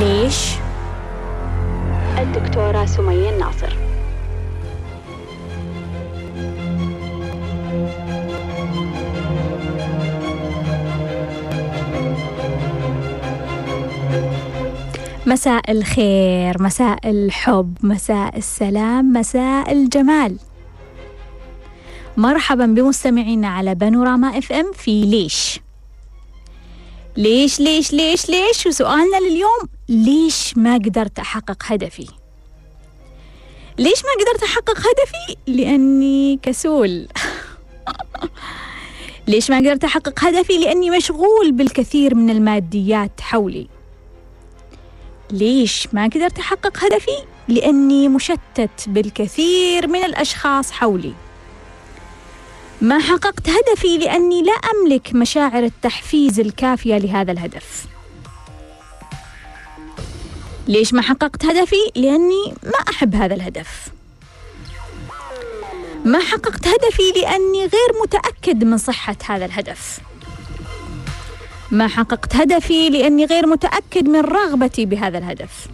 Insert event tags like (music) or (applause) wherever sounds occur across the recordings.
ليش؟ الدكتورة سمية الناصر. مساء الخير مساء الحب مساء السلام مساء الجمال. مرحبا بمستمعينا على بانوراما إف إم في ليش؟ ليش ليش ليش ليش؟ وسؤالنا لليوم ليش ما قدرت أحقق هدفي ليش ما قدرت أحقق هدفي لأني كسول (laughs) ليش ما قدرت أحقق هدفي لأني مشغول بالكثير من الماديات حولي ليش ما قدرت أحقق هدفي؟ لأني مشتت بالكثير من الأشخاص حولي. ما حققت هدفي لأني لا أملك مشاعر التحفيز الكافية لهذا الهدف. ليش ما حققت هدفي؟ لأني ما أحب هذا الهدف. ما حققت هدفي لأني غير متأكد من صحة هذا الهدف. ما حققت هدفي لأني غير متأكد من رغبتي بهذا الهدف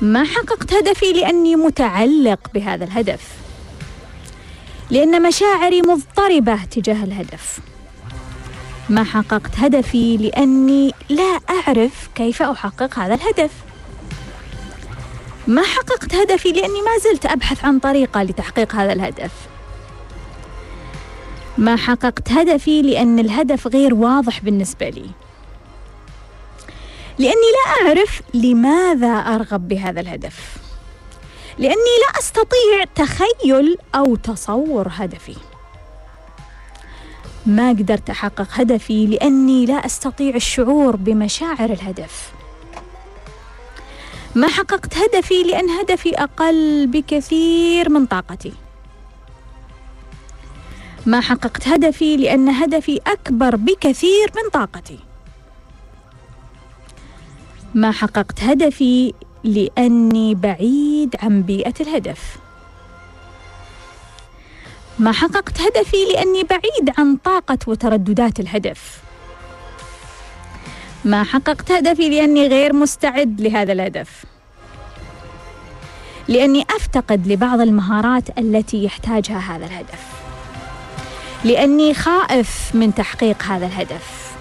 ما حققت هدفي لأني متعلق بهذا الهدف لأن مشاعري مضطربة تجاه الهدف ما حققت هدفي لأني لا أعرف كيف أحقق هذا الهدف. ما حققت هدفي لأني ما زلت أبحث عن طريقة لتحقيق هذا الهدف. ما حققت هدفي لأن الهدف غير واضح بالنسبة لي. لأني لا أعرف لماذا أرغب بهذا الهدف. لأني لا أستطيع تخيل أو تصور هدفي. ما قدرت أحقق هدفي لأني لا أستطيع الشعور بمشاعر الهدف. ما حققت هدفي لأن هدفي أقل بكثير من طاقتي. ما حققت هدفي لأن هدفي أكبر بكثير من طاقتي. ما حققت هدفي لأني بعيد عن بيئة الهدف. ما حققت هدفي لأني بعيد عن طاقة وترددات الهدف. ما حققت هدفي لأني غير مستعد لهذا الهدف. لأني أفتقد لبعض المهارات التي يحتاجها هذا الهدف. لأني خائف من تحقيق هذا الهدف.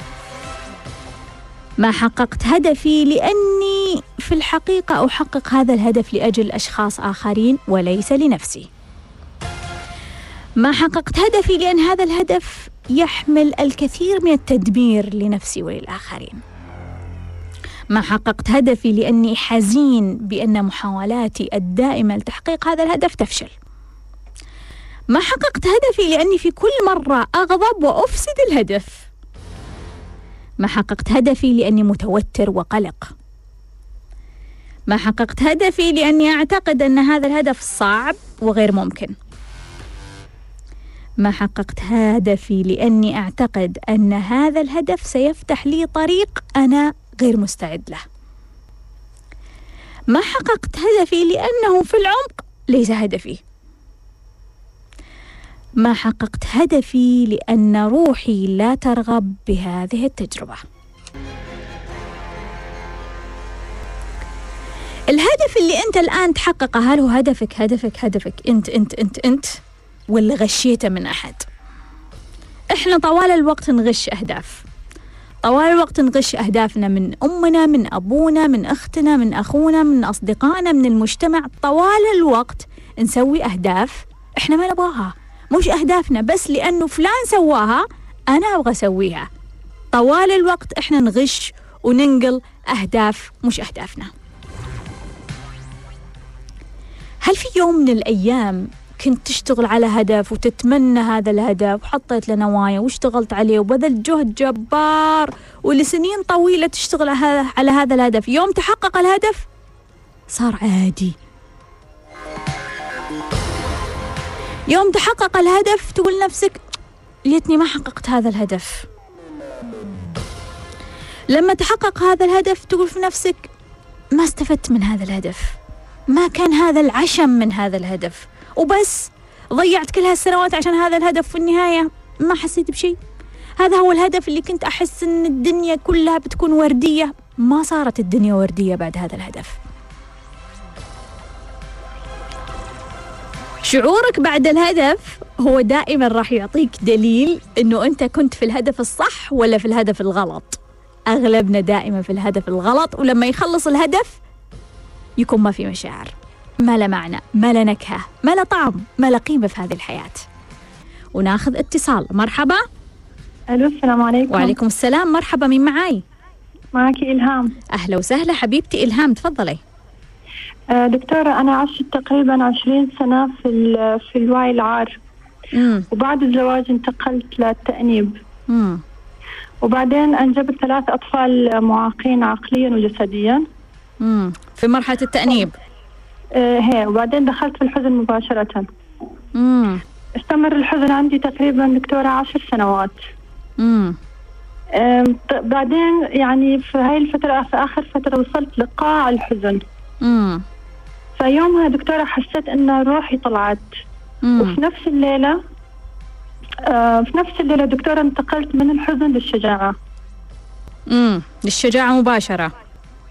ما حققت هدفي لأني في الحقيقة أحقق هذا الهدف لأجل أشخاص آخرين وليس لنفسي. ما حققت هدفي لأن هذا الهدف يحمل الكثير من التدمير لنفسي وللآخرين. ما حققت هدفي لأني حزين بأن محاولاتي الدائمة لتحقيق هذا الهدف تفشل. ما حققت هدفي لأني في كل مرة أغضب وأفسد الهدف. ما حققت هدفي لأني متوتر وقلق. ما حققت هدفي لأني أعتقد أن هذا الهدف صعب وغير ممكن. ما حققت هدفي لأني أعتقد أن هذا الهدف سيفتح لي طريق أنا غير مستعد له. ما حققت هدفي لأنه في العمق ليس هدفي. ما حققت هدفي لأن روحي لا ترغب بهذه التجربة. الهدف اللي أنت الآن تحققه هل هو هدفك هدفك هدفك أنت أنت أنت أنت؟ ولا غشيته من أحد؟ إحنا طوال الوقت نغش أهداف. طوال الوقت نغش أهدافنا من أمنا من أبونا من أختنا من أخونا من أصدقائنا من المجتمع طوال الوقت نسوي أهداف إحنا ما نبغاها مش أهدافنا بس لأنه فلان سواها أنا أبغى أسويها طوال الوقت إحنا نغش وننقل أهداف مش أهدافنا هل في يوم من الأيام كنت تشتغل على هدف وتتمنى هذا الهدف وحطيت له نوايا واشتغلت عليه وبذلت جهد جبار ولسنين طويلة تشتغل على هذا الهدف. يوم تحقق الهدف صار عادي. يوم تحقق الهدف تقول نفسك ليتني ما حققت هذا الهدف. لما تحقق هذا الهدف تقول في نفسك ما استفدت من هذا الهدف. ما كان هذا العشم من هذا الهدف. وبس ضيعت كل هالسنوات عشان هذا الهدف في النهاية. ما حسيت بشيء. هذا هو الهدف اللي كنت أحس أن الدنيا كلها بتكون وردية. ما صارت الدنيا وردية بعد هذا الهدف. شعورك بعد الهدف هو دائما راح يعطيك دليل إنه أنت كنت في الهدف الصح ولا في الهدف الغلط. أغلبنا دائما في الهدف الغلط ولما يخلص الهدف يكون ما في مشاعر. ما له معنى ما له نكهة ما له طعم ما له قيمة في هذه الحياة. وناخذ اتصال مرحبا. ألو السلام عليكم. وعليكم السلام مرحبا مين معاي؟ معك إلهام. أهلا وسهلا حبيبتي إلهام تفضلي. آه، دكتورة أنا عشت تقريبا عشرين سنة في ال- في الوعي العار. مم. وبعد الزواج انتقلت للتأنيب. مم. وبعدين أنجبت ثلاث أطفال معاقين عقليا وجسديا. مم. في مرحلة التأنيب. هي وبعدين دخلت في الحزن مباشرة مم. استمر الحزن عندي تقريبا دكتورة عشر سنوات مم. آم، ط- بعدين يعني في هاي الفترة في آخر فترة وصلت لقاع الحزن مم. فيومها دكتورة حسيت إن روحي طلعت مم. وفي نفس الليلة آه في نفس الليلة دكتورة انتقلت من الحزن للشجاعة مم. للشجاعة مباشرة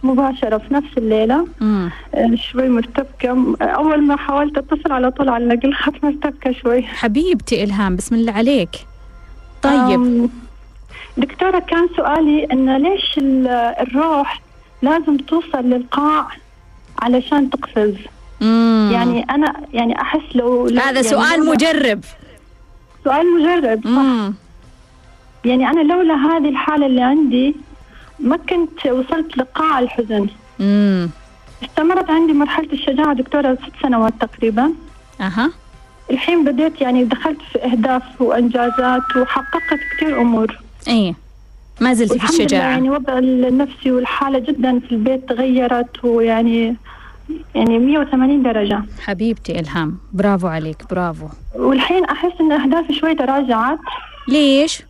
مباشرة في نفس الليلة. مم. آه شوي مرتبكة. أول ما حاولت أتصل على طول على النقل خط (laughs) مرتبكة شوي. حبيبتي إلهام بسم الله عليك. طيب. دكتورة كان سؤالي إن ليش ال- الروح لازم توصل للقاع علشان تقفز؟ مم. يعني أنا يعني أحس لو لو- هذا يعني سؤال مجرب. سؤال مجرد صح. مم. يعني أنا لولا هذه الحالة اللي عندي ما كنت وصلت لقاع الحزن. مم. استمرت عندي مرحلة الشجاعة دكتورة ست سنوات تقريبا. أها. الحين بديت يعني دخلت في أهداف وإنجازات وحققت كثير أمور. إيه ما زلت في الشجاعة. يعني وضع النفسي والحالة جدا في البيت تغيرت ويعني يعني 180 درجة. حبيبتي إلهام برافو عليك برافو. والحين أحس إن أهدافي شوي تراجعت. ليش؟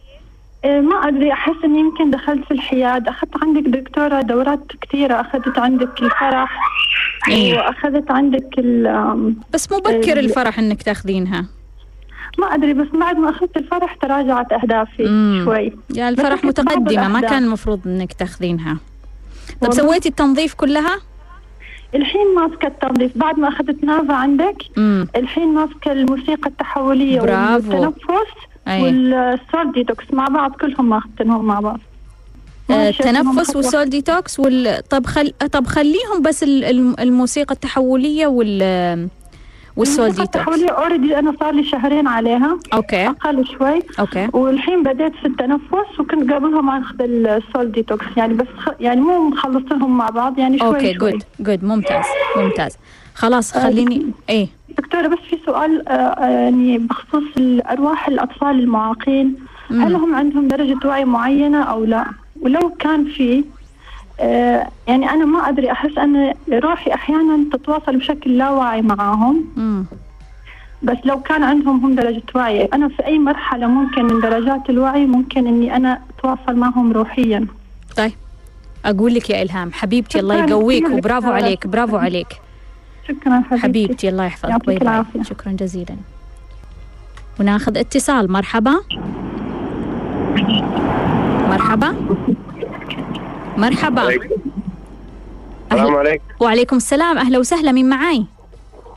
إيه، ما أدري أحس إني يمكن دخلت في الحياد أخذت عندك دكتورة دورات كثيرة أخذت عندك الفرح إيه. وأخذت عندك ال بس مبكر. الفرح إنك تاخذينها ما أدري بس بعد ما أخذت الفرح تراجعت أهدافي مم. شوي يا الفرح متقدمة ما. كان المفروض إنك تاخذينها طب. سويتي التنظيف كلها؟ الحين ماسكة التنظيف بعد ما أخذت نافا عندك امم الحين ماسكة الموسيقى التحولية برافو. والتنفس وال soul detox مع بعض كلهم ماخذتهم مع بعض. التنفس. والسول ديتوكس وال طب خل... طب خليهم بس ال- الم- الموسيقى التحولية وال وال soul الموسيقى ديتوكس التحولية already أنا صار لي شهرين عليها. okay. أقل شوي. okay. والحين بديت في التنفس وكنت قبلهم أخذ ال soul detox يعني بس خ... يعني مو مخلصينهم مع بعض يعني شوي okay good good ممتاز ممتاز. خلاص آه، خليني إيه دكتورة بس في سؤال آه، آه، يعني بخصوص أرواح الأطفال المعاقين. هل هم عندهم درجة وعي معينة أو لا ولو كان في يعني أنا ما أدري أحس أن روحي أحيانا تتواصل بشكل لا واعي معاهم. بس لو كان عندهم هم درجة وعي أنا في أي مرحلة ممكن من درجات الوعي ممكن أني أنا أتواصل معهم روحيا طيب أقول لك يا إلهام حبيبتي الله يقويك وبرافو. عليك برافو عليك شكرا حبيبتي, حبيبتي الله يحفظك. يعطيك باي باي. العافية. شكرا جزيلا. وناخذ اتصال. مرحبا. مرحبا. مرحبا. السلام عليكم. وعليكم السلام. أهلا وسهلا. مين معاي؟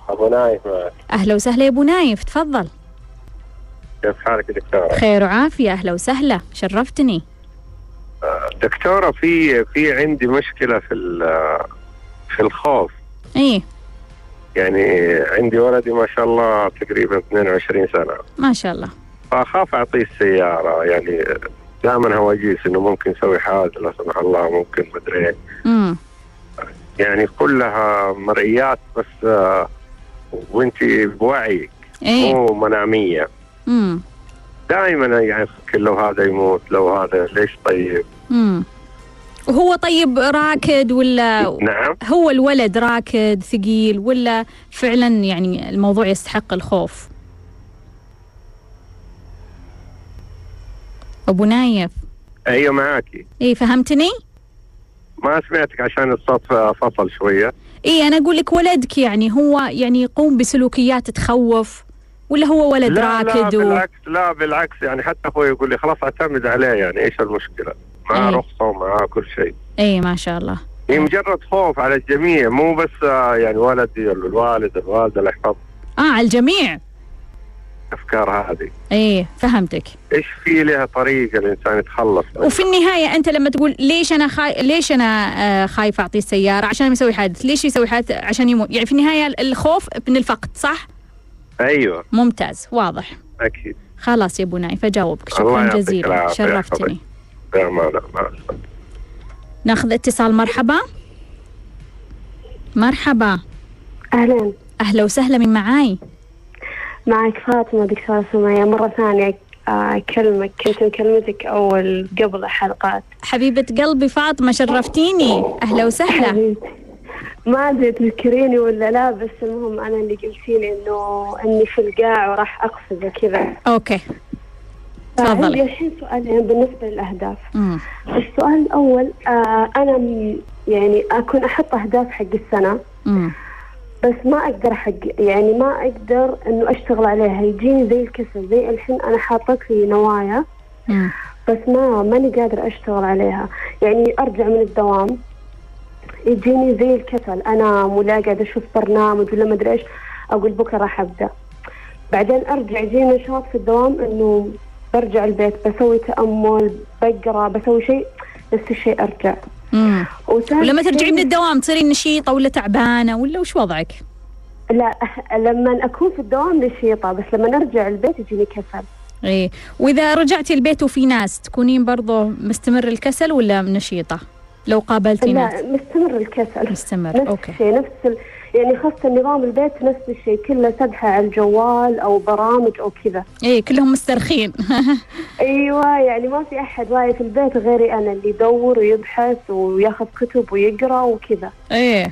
أبو نايف معك. أهلا وسهلا يا أبو نايف. تفضل. كيف حالك يا دكتورة؟ خير وعافية. أهلا وسهلا. شرفتني. دكتورة في في عندي مشكلة في ال- في الخوف. إيه. يعني عندي ولدي ما شاء الله تقريبا 22 سنة. ما شاء الله. فأخاف أعطيه السيارة يعني دائما هواجيس إنه ممكن يسوي حادث لا سمح الله ممكن مدري يعني كلها مرئيات بس آه، وأنت بوعيك إيه. مو منامية. دائما يعني أفكر لو هذا يموت لو هذا ليش طيب؟ امم وهو طيب راكد ولا نعم. هو الولد راكد ثقيل ولا فعلا يعني الموضوع يستحق الخوف؟ أبو نايف. أيوه معاكي إيه فهمتني؟ ما سمعتك عشان الصوت فصل شوية. إيه أنا أقول لك ولدك يعني هو يعني يقوم بسلوكيات تخوف ولا هو ولد لا لا راكد و... بالعكس لا بالعكس يعني حتى أخوي يقول لي خلاص اعتمد عليه يعني إيش المشكلة؟ معاه أي. رخصة ومعاه كل شيء. اي ما شاء الله. هي مجرد خوف على الجميع مو بس آه، يعني ولدي ولا الوالد الوالدة الله يحفظ آه على الجميع. الافكار هذه. إيه فهمتك. إيش في لها طريقة الإنسان يتخلص منها؟ وفي النهاية أنت لما تقول ليش أنا خاي... ليش أنا آه خايف اعطيه السيارة عشان يسوي حادث؟ ليش يسوي حادث؟ عشان يموت. يعني في النهاية الخوف من الفقد صح؟ أيوه. ممتاز واضح. أكيد. خلاص يا أبو نايف أجاوبك. شكرا جزيلا. شرفتني. لا ما لا ما. ناخذ اتصال مرحبا. مرحبا. أهلا. أهلا وسهلا من معاي؟ معك فاطمة دكتورة سمية. مرة ثانية آه، أكلمك كنت مكلمتك أول قبل حلقات. حبيبة قلبي فاطمة شرفتيني. أهلا وسهلا. حبيبتي. ما أدري تذكريني ولا لا بس المهم أنا اللي قلتيلي إنه إني في القاع وراح أقفز وكذا. okay. تفضلي الحين سؤالين بالنسبة للأهداف مم. السؤال الأول آه أنا يعني أكون أحط أهداف حق السنة مم. بس ما أقدر حق يعني ما أقدر إنه أشتغل عليها يجيني زي الكسل زي الحين أنا حاطط لي نوايا مم. بس ما ماني قادر أشتغل عليها يعني أرجع من الدوام يجيني زي الكسل انام ولا قاعد أشوف برنامج ولا ما ادري إيش أقول بكرة راح أبدأ بعدين أرجع يجيني نشاط في الدوام إنه برجع البيت بسوي تأمل بقرأ بسوي شيء نفس الشيء أرجع ولما ترجعي من الدوام تصيرين نشيطة ولا تعبانة ولا وش وضعك؟ لا (laughs) لما أكون في الدوام نشيطة بس لما ارجع البيت يجيني كسل إيه وإذا رجعتي البيت وفي ناس تكونين برضو مستمر الكسل ولا نشيطة؟ لو قابلتي ناس لا مستمر الكسل مستمر نفس أوكي الشيء نفس. يعني خاصة نظام البيت نفس الشيء كله سبحة على الجوال أو برامج أو كذا. إيه كلهم مسترخين. (laughs) أيوة يعني ما في أحد واعي في البيت غيري أنا اللي يدور ويبحث وياخذ كتب ويقرأ وكذا. إيه.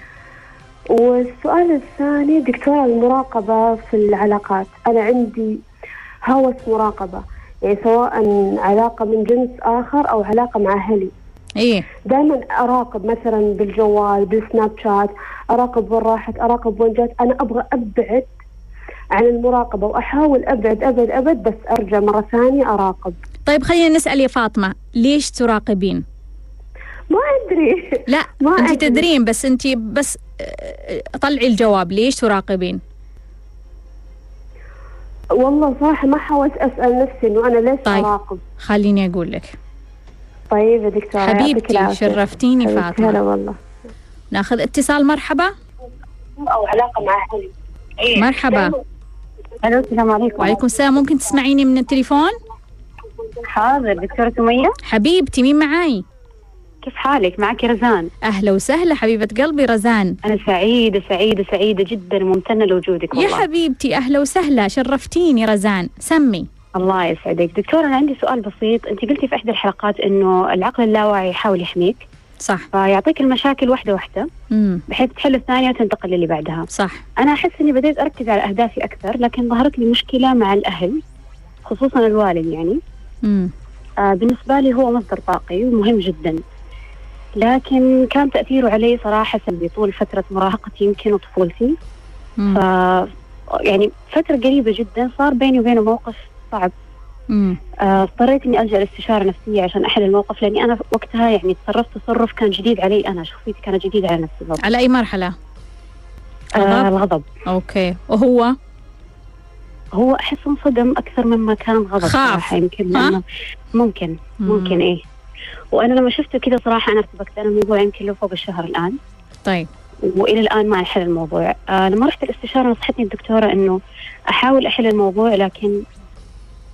والسؤال الثاني دكتورة المراقبة في العلاقات. أنا عندي هوس مراقبة يعني سواء علاقة من جنس آخر أو علاقة مع أهلي. إيه دائما أراقب مثلا بالجوال بالسناب شات أراقب وين راحت أراقب وين جات أنا أبغى أبعد عن المراقبة وأحاول أبعد أبعد أبعد بس أرجع مرة ثانية أراقب طيب خلينا نسأل يا فاطمة ليش تراقبين؟ ما أدري لا (laughs) ما انت أدري. تدرين بس انت بس آه، طلعي الجواب ليش تراقبين؟ والله صراحة ما حاولت أسأل نفسي إنه أنا ليش طيب. أراقب خليني أقول لك طيب يا دكتورة يعطيك حبيبتي. شرفتيني فاطمة. هلا والله. ناخذ اتصال مرحبا. أو علاقة مع أهلي. مرحبا. ألو السلام عليكم. وعليكم السلام. ممكن تسمعيني من التليفون؟ حاضر دكتورة سمية. حبيبتي مين معاي؟ كيف حالك؟ معك رزان. أهلا وسهلا حبيبة قلبي رزان. أنا سعيدة سعيدة سعيدة جدا ممتنة لوجودك يا والله. حبيبتي أهلا وسهلا. شرفتيني رزان. سمي. الله يسعدك. دكتورة أنا عندي سؤال بسيط. أنت قلتي في إحدى الحلقات إنه العقل اللاواعي يحاول يحميك. صح. فيعطيك المشاكل واحدة واحدة امم بحيث تحل الثانية وتنتقل للي بعدها. صح. أنا أحس إني بديت أركز على أهدافي أكثر لكن ظهرت لي مشكلة مع الأهل خصوصا الوالد يعني. آه بالنسبة لي هو مصدر طاقي ومهم جدا. لكن كان تأثيره علي صراحة سلبي طول فترة مراهقتي يمكن وطفولتي. ف يعني فترة قريبة جدا صار بيني وبينه موقف صعب آه، اضطريت إني ألجأ لاستشارة نفسية عشان أحل الموقف لأني أنا وقتها يعني تصرفت تصرف كان جديد علي أنا شخصيتي كانت جديدة على نفسي برضه. على أي مرحلة؟ آه غضب؟ الغضب أوكي وهو هو أحس انصدم أكثر مما كان غضب خاف. صراحة يمكن ها؟ ممكن ممكن مم. إيه وأنا لما شفته كذا صراحة أنا ارتبكت أنا الموضوع يمكن له فوق الشهر الآن طيب وإلى الآن ما انحل الموضوع آه لما رحت الاستشاره نصحتني الدكتورة إنه أحاول أحل الموضوع لكن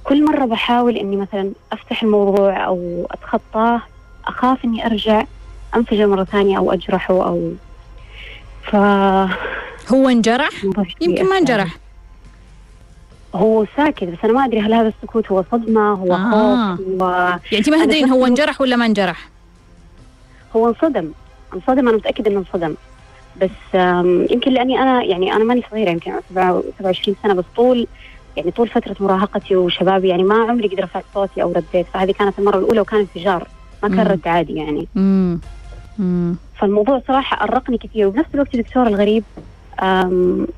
كل مرة بحاول إني مثلا أفتح الموضوع أو أتخطاه أخاف إني أرجع أنفجر مرة ثانية أو أجرحه أو ف هو انجرح؟ يمكن ما. انجرح هو ساكت بس أنا ما أدري هل هذا السكوت هو صدمة هو آه. خوف هو يعني أنت ما أنا تدرين هو انجرح ولا ما انجرح؟ هو انصدم انصدم أنا متأكدة إنه انصدم بس يمكن لأني أنا يعني أنا ماني صغيرة يمكن عمري 27 سنة بس طول يعني طول فترة مراهقتي وشبابي يعني ما عمري قد رفعت صوتي أو رديت فهذه كانت المرة الأولى وكان انفجار ما مم. كان رد عادي يعني امم امم فالموضوع صراحة أرقني كثير وبنفس الوقت دكتور الغريب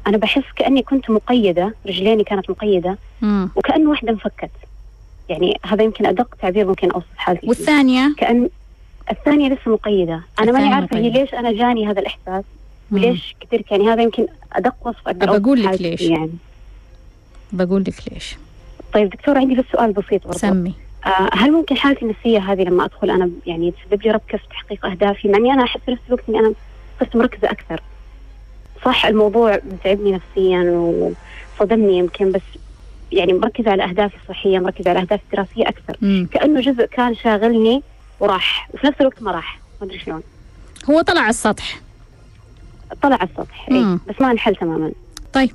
أنا بحس كأني كنت مقيدة رجليني كانت مقيدة وكانه واحدة انفكت يعني هذا يمكن أدق تعبير ممكن أوصف حالتي. والثانية كأن الثانية لسه مقيدة أنا ماني عارفة هي مقيدة. ليش أنا جاني هذا الإحساس مم. وليش كثير يعني هذا يمكن أدق وصف أوصف بقول لك ليش. يعني بقول لك ليش. طيب دكتور عندي بس سؤال بسيط برضه سمي. آه هل ممكن حالتي النفسية هذه لما أدخل أنا يعني تسبب لي ربكة في تحقيق أهدافي مع إني أنا أحس في نفس الوقت إني أنا صرت مركزة أكثر؟ صح الموضوع بتعبني نفسيا وصدمني يمكن بس يعني مركزة على أهدافي الصحية مركزة على أهدافي الدراسية أكثر. مم. كأنه جزء كان شاغلني وراح وفي نفس الوقت ما راح. ما أدري شلون. هو طلع على السطح. طلع على السطح مم. إيه بس ما انحل تماما. طيب.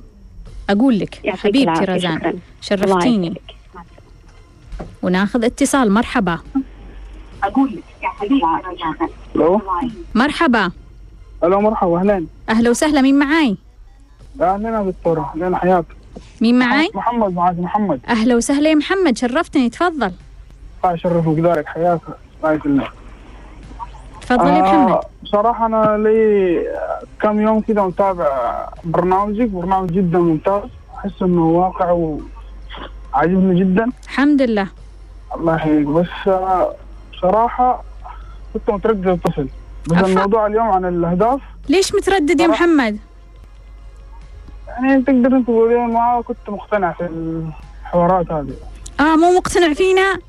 أقول لك حبيبتي رزان شكراً. شرفتيني. وناخذ اتصال مرحبا. ألو؟ مرحبا. ألو مرحبا اهلين أهلا وسهلا مين معاي؟ اهلين يا دكتوره اهلين حياك. مين معاي؟ محمد معك محمد. أهلا وسهلا يا محمد شرفتني تفضل. الله يشرفك دارك حياك. الله يسلمك. تفضل يا محمد. بصراحة أنا لي كم يوم كذا متابع برنامجك برنامج جدا ممتاز. أحس إنه واقع وعاجبني جدا. الحمد لله. الله يحييك. بس آه، بصراحة كنت متردد أتصل بس أفا. الموضوع اليوم عن الأهداف. ليش متردد يا محمد؟ يعني تقدر تقولين ما كنت مقتنع في الحوارات هذه. آه مو مقتنع فينا؟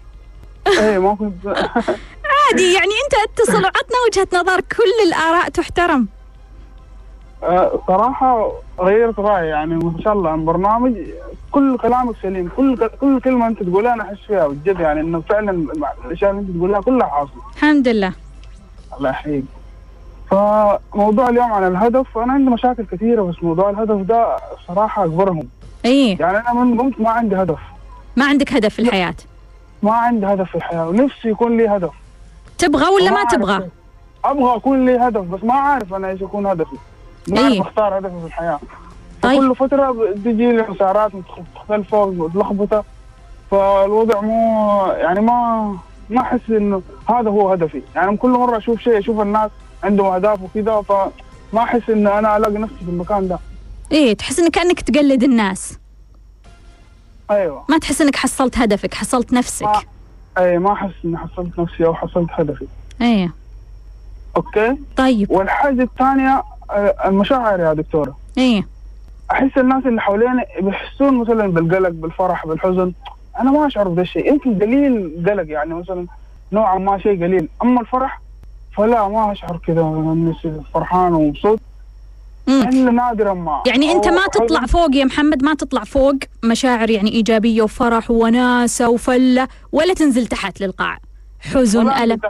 إيه ما كنت. (laughs) عادي يعني أنت اتصل وعطنا وجهة نظر كل الآراء تحترم. آه، صراحة غيرت رأيي يعني ما شاء الله عن برنامج كل كلامك سليم كل كل كلمة أنت تقولها أنا أحس فيها بجد يعني إنه فعلا الأشياء اللي أنت تقولها كلها حاصلة. الحمد لله. الله يحييك. فموضوع اليوم عن الهدف أنا عندي مشاكل كثيرة بس موضوع الهدف ده صراحة أكبرهم. إيه يعني أنا من قمت ما عندي هدف. ما عندك هدف في الحياة. ما عندي هدف في الحياة ونفسي يكون لي هدف. تبغى ولا ما أعرف تبغى. أبغى أكون لي هدف بس ما عارف أنا إيش يكون هدفي. ما. أعرف أختار هدفي في الحياة. طيب. كل فترة بتجي لي مسارات مختلفة ومتلخبطة. فالوضع مو يعني ما ما أحس إنه هذا هو هدفي. يعني كل مرة أشوف شيء أشوف الناس عندهم أهداف وكذا فما أحس إن أنا ألاقي نفسي في المكان ده. إيه تحس إنك كأنك تقلد الناس. أيوه. ما تحس إنك حصلت هدفك حصلت نفسك. ما أي ما أحس إني حصلت نفسي أو حصلت هدفي. إيه. أوكي؟ طيب. والحاجة الثانية آه، المشاعر يا دكتورة. إيه. أحس الناس اللي حوالينا بيحسون مثلا بالقلق بالفرح بالحزن. أنا ما أشعر بهذا الشيء. يمكن قليل قلق يعني مثلا نوعا ما شيء قليل. أما الفرح فلا ما أشعر كذا. اني فرحان ومبسوط. إلا نادرا ما. يعني أنت ما تطلع حزن. فوق يا محمد ما تطلع فوق مشاعر يعني إيجابية وفرح وناسة وفلة ولا تنزل تحت للقاع. حزن ألم.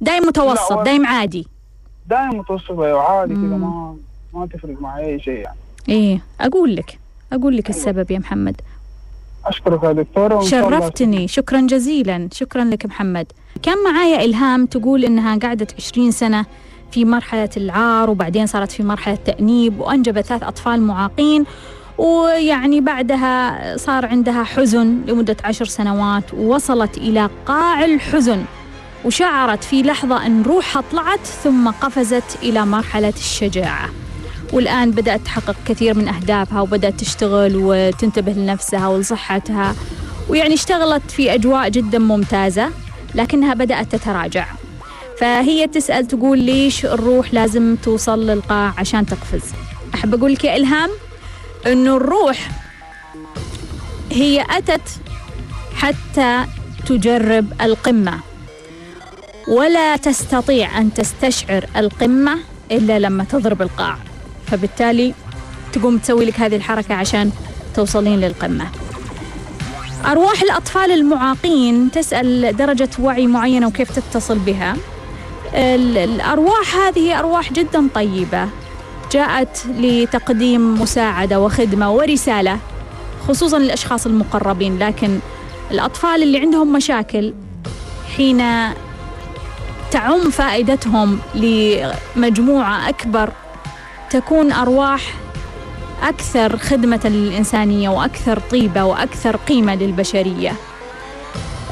دايم متوسط دايم عادي. دائما متوسط أيوة، عادي كذا. ما ما تفرق معي أي شيء يعني. إيه أقول لك أقول لك السبب يا محمد. أشكرك يا دكتورة شرفتني. شكرا جزيلا. شكرا لك محمد. كان معايا إلهام تقول إنها قعدت 20 سنة في مرحلة العار وبعدين صارت في مرحلة تأنيب وأنجبت ثلاث أطفال معاقين ويعني بعدها صار عندها حزن لمدة عشر سنوات ووصلت إلى قاع الحزن. وشعرت في لحظة أن روحها طلعت ثم قفزت إلى مرحلة الشجاعة. والآن بدأت تحقق كثير من أهدافها وبدأت تشتغل وتنتبه لنفسها ولصحتها. ويعني اشتغلت في أجواء جدا ممتازة لكنها بدأت تتراجع. فهي تسأل تقول ليش الروح لازم توصل للقاع عشان تقفز؟ أحب أقول لك يا إلهام أنه الروح هي أتت حتى تجرب القمة. ولا تستطيع أن تستشعر القمة إلا لما تضرب القاع. فبالتالي تقوم تسوي لك هذه الحركة عشان توصلين للقمة. أرواح الأطفال المعاقين تسأل درجة وعي معينة وكيف تتصل بها. ال- الأرواح هذه أرواح جدا طيبة. جاءت لتقديم مساعدة وخدمة ورسالة خصوصا للأشخاص المقربين. لكن الأطفال اللي عندهم مشاكل حين تعم فائدتهم لمجموعة أكبر تكون أرواح أكثر خدمة للإنسانية وأكثر طيبة وأكثر قيمة للبشرية.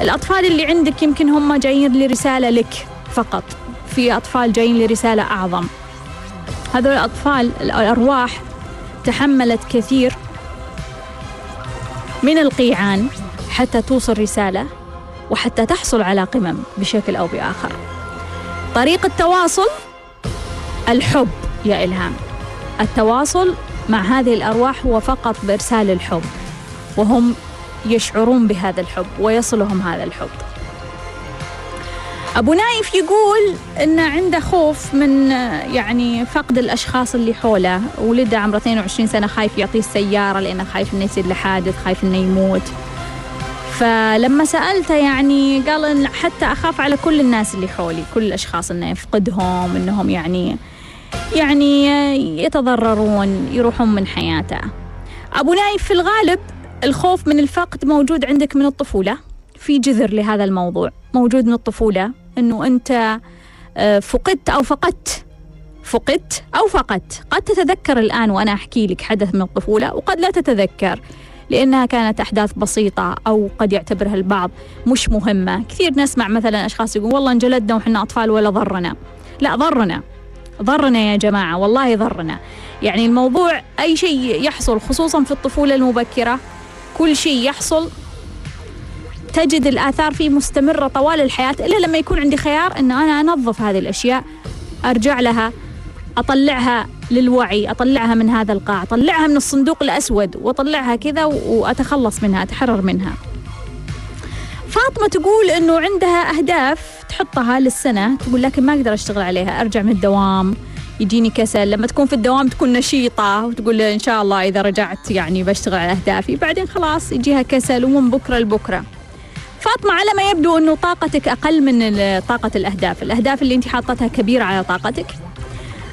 الأطفال اللي عندك يمكن هم جايين لرسالة لك فقط. في أطفال جايين لرسالة أعظم. هذول الأطفال الأرواح تحملت كثير من القيعان حتى توصل رسالة وحتى تحصل على قمم بشكل أو بآخر. طريقة التواصل؟ الحب يا إلهام. التواصل مع هذه الأرواح هو فقط بإرسال الحب وهم يشعرون بهذا الحب ويصلهم هذا الحب. أبو نايف يقول أنه عنده خوف من يعني فقد الأشخاص اللي حوله. ولده عمره 22 سنة خايف يعطيه السيارة لأنه خايف أنه يصير له حادث خايف أنه يموت. فلما سألته يعني قال حتى أخاف على كل الناس اللي حولي كل الأشخاص إنه يفقدهم إنهم يعني يعني يتضررون يروحون من حياته. أبو نايف في الغالب الخوف من الفقد موجود عندك من الطفولة؟ في جذر لهذا الموضوع. موجود من الطفولة أنه أنت آه، فقدت أو فقدت. فقدت أو فقدت. قد تتذكر الآن وأنا أحكي لك حدث من الطفولة وقد لا تتذكر. لأنها كانت أحداث بسيطة أو قد يعتبرها البعض مش مهمة. كثير نسمع مثلا أشخاص يقول والله انجلدنا وإحنا أطفال ولا ضرنا. لا ضرنا. ضرنا يا جماعة والله ضرنا. يعني الموضوع أي شيء يحصل خصوصا في الطفولة المبكرة كل شيء يحصل تجد الآثار فيه مستمرة طوال الحياة إلا لما يكون عندي خيار أن أنا أنظف هذه الأشياء أرجع لها. أطلعها للوعي أطلعها من هذا القاع أطلعها من الصندوق الأسود وأطلعها كذا وأتخلص منها أتحرر منها. فاطمة تقول أنه عندها أهداف تحطها للسنة تقول لكن ما أقدر أشتغل عليها أرجع من الدوام يجيني كسل. لما تكون في الدوام تكون نشيطة وتقول إن شاء الله إذا رجعت يعني بشتغل على أهدافي. بعدين خلاص يجيها كسل ومن بكرة لبكرة. فاطمة على ما يبدو أنه طاقتك أقل من طاقة الأهداف. الأهداف اللي أنت حاطتها كبيرة على طاقتك.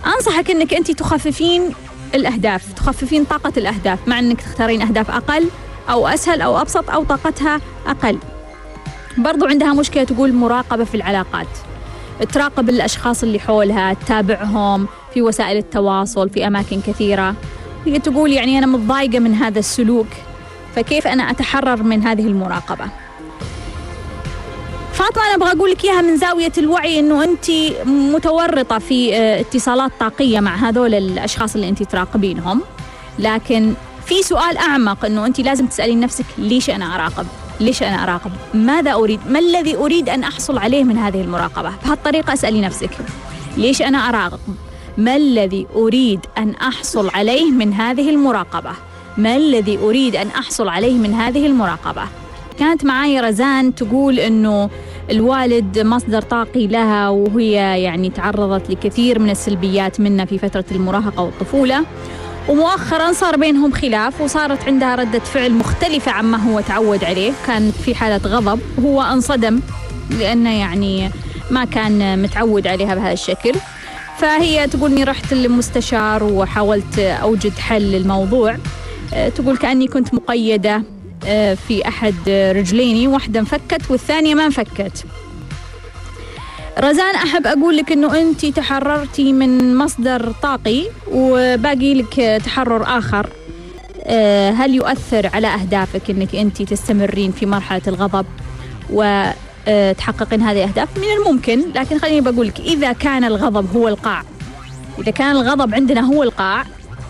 أنصحك أنك أنت تخففين الأهداف تخففين طاقة الأهداف مع أنك تختارين أهداف أقل أو أسهل أو أبسط أو طاقتها أقل. برضو عندها مشكلة تقول مراقبة في العلاقات. تراقب الأشخاص اللي حولها تتابعهم في وسائل التواصل في أماكن كثيرة. هي تقول يعني أنا متضايقة من هذا السلوك فكيف أنا أتحرر من هذه المراقبة؟ فاطمة أنا أبغى أقول لك إياها من زاوية الوعي إنه أنت متورطة في آه، اتصالات طاقية مع هذول الأشخاص اللي أنت تراقبينهم لكن في سؤال أعمق إنه أنت لازم تسألين نفسك ليش أنا أراقب؟ ليش أنا أراقب؟ ماذا أريد؟ ما الذي أريد أن أحصل عليه من هذه المراقبة؟ بهالطريقة أسألي نفسك ليش أنا أراقب؟ ما الذي أريد أن أحصل عليه من هذه المراقبة؟ ما الذي أريد أن أحصل عليه من هذه المراقبة؟ كانت معي رزان تقول إنه الوالد مصدر طاقي لها وهي يعني تعرضت لكثير من السلبيات منه في فترة المراهقة والطفولة. ومؤخرا صار بينهم خلاف وصارت عندها ردة فعل مختلفة عما هو تعود عليه. كان في حالة غضب وهو انصدم لأنه يعني ما كان متعود عليها بهذا الشكل. فهي تقول إني رحت للمستشار وحاولت أوجد حل للموضوع. تقول كأني كنت مقيدة. في أحد رجليني واحدة انفكت والثانية ما انفكت. رزان أحب أقول لك أنه أنت تحررتي من مصدر طاقي وباقي لك تحرر آخر. آه، هل يؤثر على أهدافك أنك أنت تستمرين في مرحلة الغضب وتحققين هذه الأهداف؟ من الممكن لكن خليني بقول لك إذا كان الغضب هو القاع. إذا كان الغضب عندنا هو القاع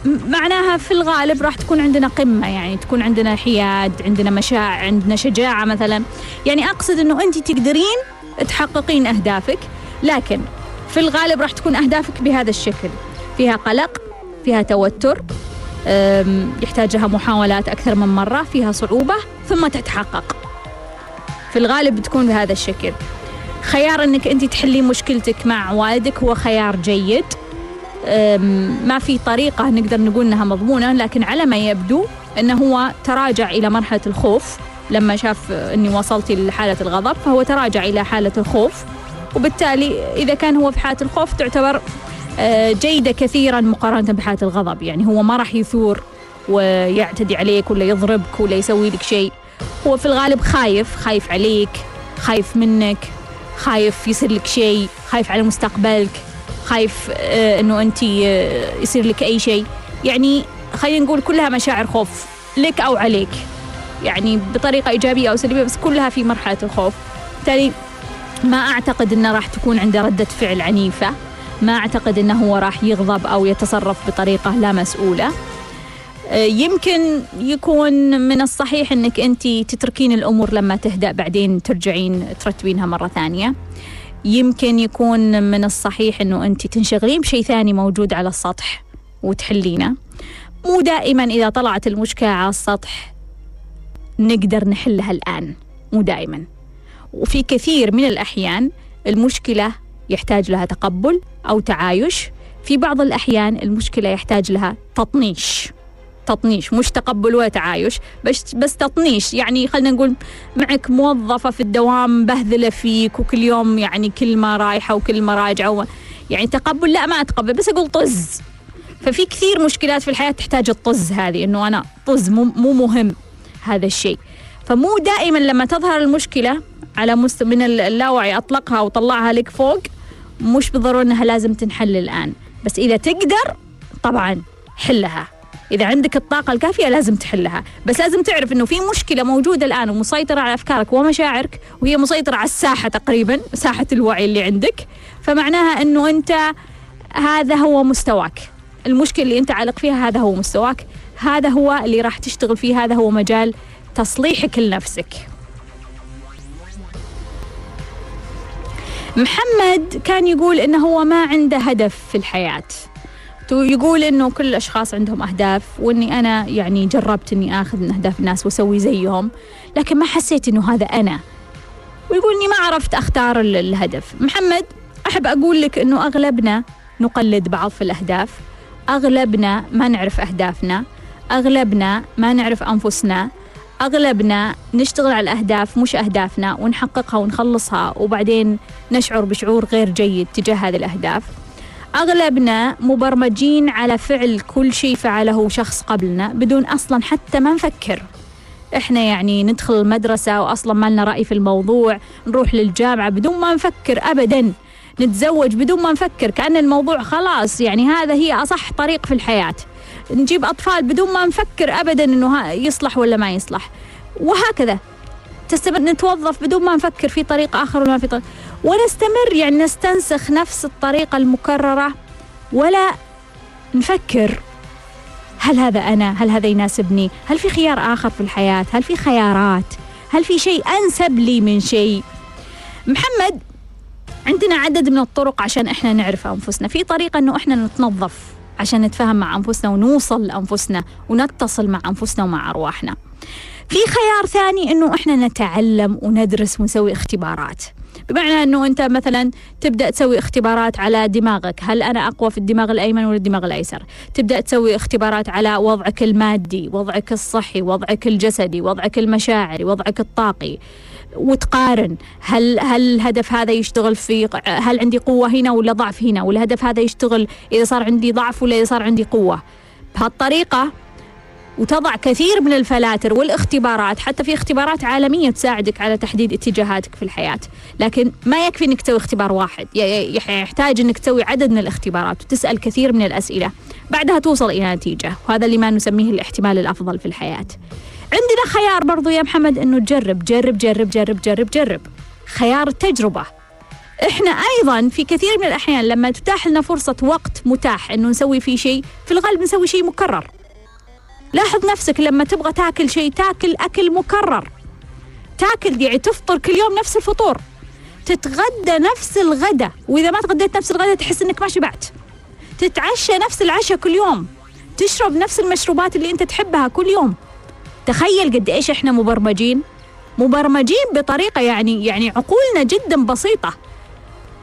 معناها في الغالب راح تكون عندنا قمة يعني تكون عندنا حياد عندنا مشاعر عندنا شجاعة مثلا. يعني أقصد أنه أنت تقدرين تحققين أهدافك لكن في الغالب راح تكون أهدافك بهذا الشكل. فيها قلق فيها توتر يحتاجها محاولات أكثر من مرة فيها صعوبة ثم تتحقق. في الغالب بتكون بهذا الشكل. خيار أنك أنت تحلين مشكلتك مع والدك هو خيار جيد. ما في طريقة نقدر نقول أنها مضمونة لكن على ما يبدو أنه هو تراجع إلى مرحلة الخوف. لما شاف أني وصلت لحالة الغضب فهو تراجع إلى حالة الخوف. وبالتالي إذا كان هو في حالة الخوف تعتبر أه، جيدة كثيرا مقارنة بحالة الغضب. يعني هو ما راح يثور ويعتدي عليك ولا يضربك ولا يسوي لك شيء. هو في الغالب خايف خايف عليك خايف منك خايف يصير لك شيء خايف على مستقبلك. خايف آه، إنه انت آه، يصير لك أي شيء. يعني خلينا نقول كلها مشاعر خوف لك أو عليك. يعني بطريقة إيجابية أو سلبية بس كلها في مرحلة الخوف. بالتالي ما أعتقد إنه راح تكون عنده ردة فعل عنيفة. ما أعتقد إنه هو راح يغضب أو يتصرف بطريقة لا مسؤولة. آه، يمكن يكون من الصحيح إنك انت تتركين الأمور لما تهدأ بعدين ترجعين ترتبينها مرة ثانية. يمكن يكون من الصحيح إنه أنت تنشغلين بشيء ثاني موجود على السطح وتحلينه. مو دائما إذا طلعت المشكلة على السطح نقدر نحلها الآن مو دائما. وفي كثير من الأحيان المشكلة يحتاج لها تقبل أو تعايش في بعض الأحيان المشكلة يحتاج لها تطنيش. تطنيش مش تقبل ولا تعايش بس بس تطنيش. يعني خلينا نقول معك موظفة في الدوام بهذلة فيك وكل يوم يعني كلمة رايحة وكلمة راجعة يعني تقبل لا ما أتقبل بس أقول طز. ففي كثير مشكلات في الحياة تحتاج الطز هذه إنه أنا طز مو, مو مهم هذا الشيء. فمو دائما لما تظهر المشكلة على مست من اللاوعي أطلقها وطلعها لك فوق مش بالضرورة أنها لازم تنحل الآن. بس إذا تقدر طبعا حلها. إذا عندك الطاقة الكافية لازم تحلها. بس لازم تعرف أنه في مشكلة موجودة الآن ومسيطرة على أفكارك ومشاعرك وهي مسيطرة على الساحة تقريبا ساحة الوعي اللي عندك. فمعناها أنه أنت هذا هو مستواك. المشكلة اللي أنت عالق فيها هذا هو مستواك. هذا هو اللي راح تشتغل فيه هذا هو مجال تصليحك لنفسك. محمد كان يقول إنه هو ما عنده هدف في الحياة. يقول إنه كل الأشخاص عندهم أهداف وإني أنا يعني جربت إني آخذ من أهداف الناس وأسوي زيهم لكن ما حسيت إنه هذا أنا. ويقول إني ما عرفت أختار الهدف. محمد أحب أقول لك إنه أغلبنا نقلد بعض في الأهداف. أغلبنا ما نعرف أهدافنا. أغلبنا ما نعرف أنفسنا. أغلبنا نشتغل على الأهداف مش أهدافنا ونحققها ونخلصها وبعدين نشعر بشعور غير جيد تجاه هذه الأهداف. أغلبنا مبرمجين على فعل كل شيء فعله شخص قبلنا بدون أصلا حتى ما نفكر. إحنا يعني ندخل المدرسة وأصلا ما لنا رأي في الموضوع نروح للجامعة بدون ما نفكر أبدا نتزوج بدون ما نفكر كأن الموضوع خلاص. يعني هذا هي أصح طريق في الحياة. نجيب أطفال بدون ما نفكر أبدا أنه يصلح ولا ما يصلح. وهكذا. تستمر نتوظف بدون ما نفكر في طريق آخر ولا في طريق. ونستمر يعني نستنسخ نفس الطريقة المكررة ولا نفكر هل هذا أنا؟ هل هذا يناسبني؟ هل في خيار آخر في الحياة؟ هل في خيارات؟ هل في شيء أنسب لي من شيء؟ محمد عندنا عدد من الطرق عشان إحنا نعرف أنفسنا، في طريقة إنه إحنا نتنظف عشان نتفاهم مع أنفسنا ونوصل لأنفسنا ونتصل مع أنفسنا ومع أرواحنا. في خيار ثاني إنه إحنا نتعلم وندرس ونسوي اختبارات. بمعنى أنه أنت مثلا تبدأ تسوي اختبارات على دماغك. هل أنا أقوى في الدماغ الأيمن ولا الدماغ الأيسر؟ تبدأ تسوي اختبارات على وضعك المادي وضعك الصحي وضعك الجسدي وضعك المشاعري وضعك الطاقي. وتقارن. هل هل الهدف هذا يشتغل في هل عندي قوة هنا ولا ضعف هنا؟ والهدف هذا يشتغل إذا صار عندي ضعف ولا إذا صار عندي قوة. بهالطريقة وتضع كثير من الفلاتر والاختبارات حتى في اختبارات عالمية تساعدك على تحديد اتجاهاتك في الحياة. لكن ما يكفي إنك تسوي اختبار واحد. يحتاج إنك تسوي عدد من الاختبارات وتسأل كثير من الأسئلة. بعدها توصل إلى نتيجة وهذا اللي ما نسميه الاحتمال الأفضل في الحياة. عندنا خيار برضو يا محمد إنه تجرب جرب جرب جرب جرب جرب. خيار التجربة إحنا أيضا في كثير من الأحيان لما تتاح لنا فرصة وقت متاح إنه نسوي فيه شيء في الغالب نسوي شيء مكرر. لاحظ نفسك لما تبغى تاكل شيء تاكل أكل مكرر. تاكل يعني تفطر كل يوم نفس الفطور. تتغدى نفس الغداء وإذا ما تغديت نفس الغداء تحس إنك ما شبعت. تتعشى نفس العشاء كل يوم. تشرب نفس المشروبات اللي أنت تحبها كل يوم. تخيل قد إيش إحنا مبرمجين. مبرمجين بطريقة يعني يعني عقولنا جدا بسيطة.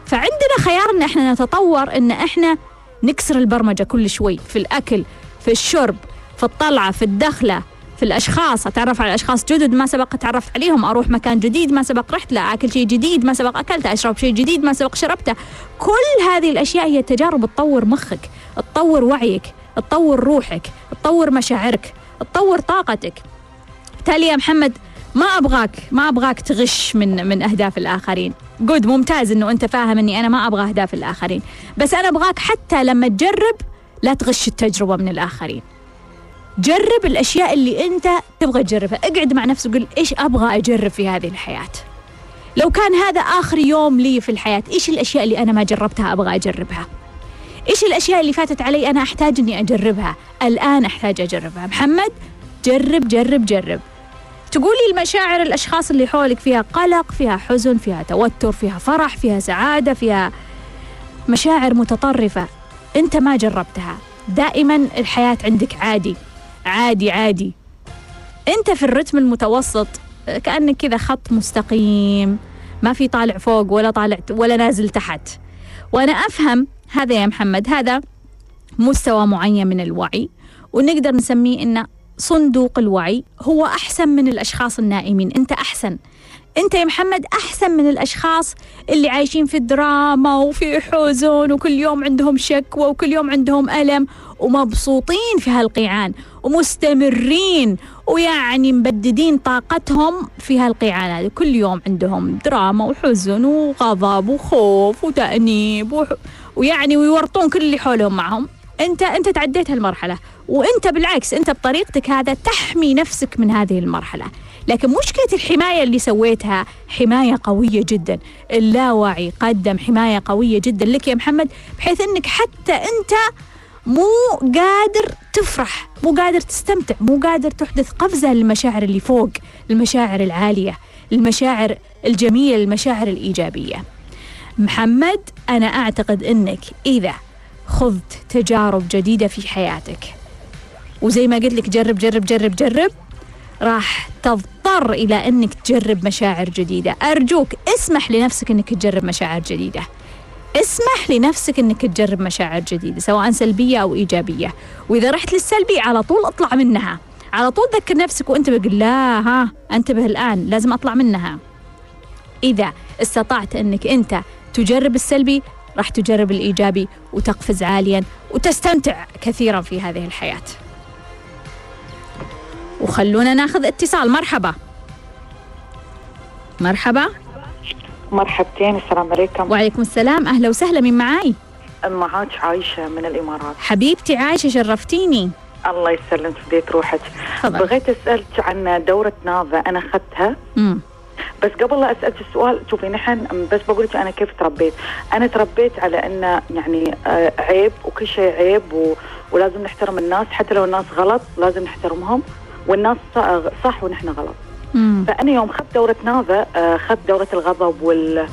فعندنا خيار إن إحنا نتطور إن إحنا نكسر البرمجة كل شوي في الأكل في الشرب في الطلعة في الدخلة في الأشخاص. أتعرف على أشخاص جدد ما سبق تعرفت عليهم. أروح مكان جديد ما سبق رحت له. أكل شيء جديد ما سبق أكلته. أشرب شيء جديد ما سبق شربته. كل هذه الأشياء هي تجارب تطور مخك تطور وعيك تطور روحك تطور مشاعرك تطور طاقتك. بالتالي يا محمد ما أبغاك ما أبغاك تغش من من أهداف الآخرين. جود ممتاز إنه أنت فاهم اني أنا ما أبغى أهداف الآخرين. بس أنا أبغاك حتى لما تجرب لا تغش التجربة من الآخرين. جرب الأشياء اللي أنت تبغى تجربها. اقعد مع نفسك وقول إيش أبغى أجرب في هذه الحياة. لو كان هذا آخر يوم لي في الحياة إيش الأشياء اللي أنا ما جربتها أبغى أجربها؟ إيش الأشياء اللي فاتت علي أنا أحتاج إني أجربها؟ الآن أحتاج أجربها. محمد جرب جرب جرب. تقولي المشاعر الأشخاص اللي حولك فيها قلق فيها حزن فيها توتر فيها فرح فيها سعادة فيها مشاعر متطرفة أنت ما جربتها. دائما الحياة عندك عادي. عادي عادي. أنت في الرتم المتوسط كأنك كذا خط مستقيم ما في طالع فوق ولا طالع ولا نازل تحت. وأنا أفهم هذا يا محمد هذا مستوى معين من الوعي ونقدر نسميه إنه صندوق الوعي هو أحسن من الأشخاص النائمين. أنت أحسن. أنت يا محمد أحسن من الأشخاص اللي عايشين في الدراما وفي حزن وكل يوم عندهم شكوى وكل يوم عندهم ألم ومبسوطين في هالقيعان ومستمرين ويعني مبددين طاقتهم في هالقيعان هذه. كل يوم عندهم دراما وحزن وغضب وخوف وتأنيب وح... ويعني ويورطون كل اللي حولهم معهم. أنت أنت تعديت هالمرحلة وأنت بالعكس أنت بطريقتك هذا تحمي نفسك من هذه المرحلة. لكن مشكلة الحماية اللي سويتها حماية قوية جدا. اللاوعي قدم حماية قوية جدا لك يا محمد بحيث إنك حتى أنت مو قادر تفرح مو قادر تستمتع مو قادر تحدث قفزة للمشاعر اللي فوق المشاعر العالية المشاعر الجميلة المشاعر الإيجابية. محمد أنا أعتقد إنك إذا خذت تجارب جديدة في حياتك وزي ما قلت لك جرب جرب جرب جرب راح تضطر إلى أنك تجرب مشاعر جديدة. أرجوك اسمح لنفسك أنك تجرب مشاعر جديدة. اسمح لنفسك أنك تجرب مشاعر جديدة سواء سلبية أو إيجابية. وإذا رحت للسلبي على طول أطلع منها. على طول ذكر نفسك وانتبه قل لا ها أنتبه الآن لازم أطلع منها. إذا استطعت أنك أنت تجرب السلبي راح تجرب الإيجابي وتقفز عاليا وتستمتع كثيرا في هذه الحياة. وخلونا ناخذ اتصال. مرحبا. مرحبا. مرحبتين السلام عليكم. وعليكم السلام. أهلا وسهلا من معاي؟ معاك عايشة من الإمارات. حبيبتي عايشة شرفتيني. الله يسلمك بديت روحك. بغيت أسألك عن دورة نافا أنا أخذتها. مم. بس قبل لا أسألك السؤال شوفي نحن بس بقول لك أنا كيف تربيت. أنا تربيت على أن يعني آه، عيب وكل شيء عيب و... ولازم نحترم الناس. حتى لو الناس غلط لازم نحترمهم. والناس صح ونحن غلط. مم. فأنا يوم اخذت دورة نافا آه، اخذت دورة الغضب وال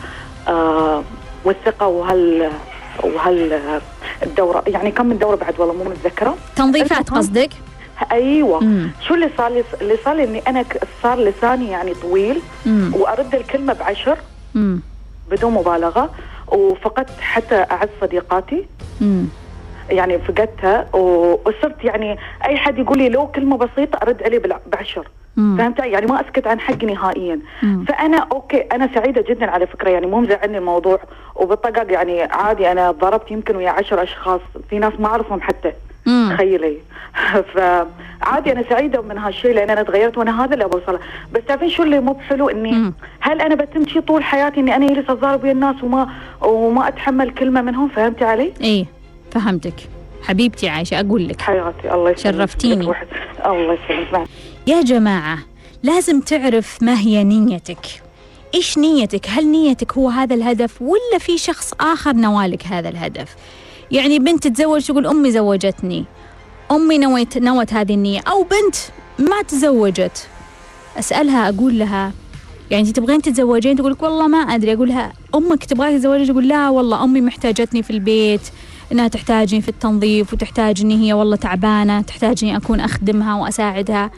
آه، والثقة وهال وهال الدورة يعني كم من دورة بعد والله مو متذكرة تنظيفات. قصدك أيوه مم. شو اللي صار لي اللي صار لي إني أنا صار لساني يعني طويل مم. وأرد الكلمة بعشر مم. بدون مبالغة وفقدت حتى أعز صديقاتي مم. يعني فقدتها وصرت يعني أي حد يقول لي لو كلمة بسيطة أرد عليه بعشر. فهمت؟ يعني ما أسكت عن حقي نهائيا. مم. فأنا أوكي أنا سعيدة جدا على فكرة يعني مو مزعلني الموضوع وبالطقق يعني عادي أنا ضربت يمكن ويا عشر أشخاص في ناس ما أعرفهم حتى. تخيلي. (laughs) فعادي أنا سعيدة من هالشيء لأن أنا تغيرت وأنا هذا اللي بوصله بس تعرفين شو اللي مو بحلو؟ إني مم. هل أنا بتم شي طول حياتي إني أنا جالسه أتضارب ويا الناس وما وما أتحمل كلمة منهم؟ فهمتي علي؟ إيه فهمتك. حبيبتي عايشة أقول لك. حياتي الله يسلمك. شرفتيني. الله يسلمك. يا جماعة لازم تعرف ما هي نيتك. إيش نيتك؟ هل نيتك هو هذا الهدف ولا في شخص آخر نوالك هذا الهدف؟ يعني بنت تتزوج تقول أمي زوجتني. أمي نويت نوت هذه النية. أو بنت ما تزوجت. أسألها أقول لها يعني أنت تبغين تتزوجين؟ تقول لك والله ما أدري. أقول لها أمك تبغاك تتزوجي تقول لا والله أمي محتاجتني في البيت. إنها تحتاجني في التمضيف وتحتاج اني هي والله تعبانة تحتاج اني أكون أخدمها وأساعدها.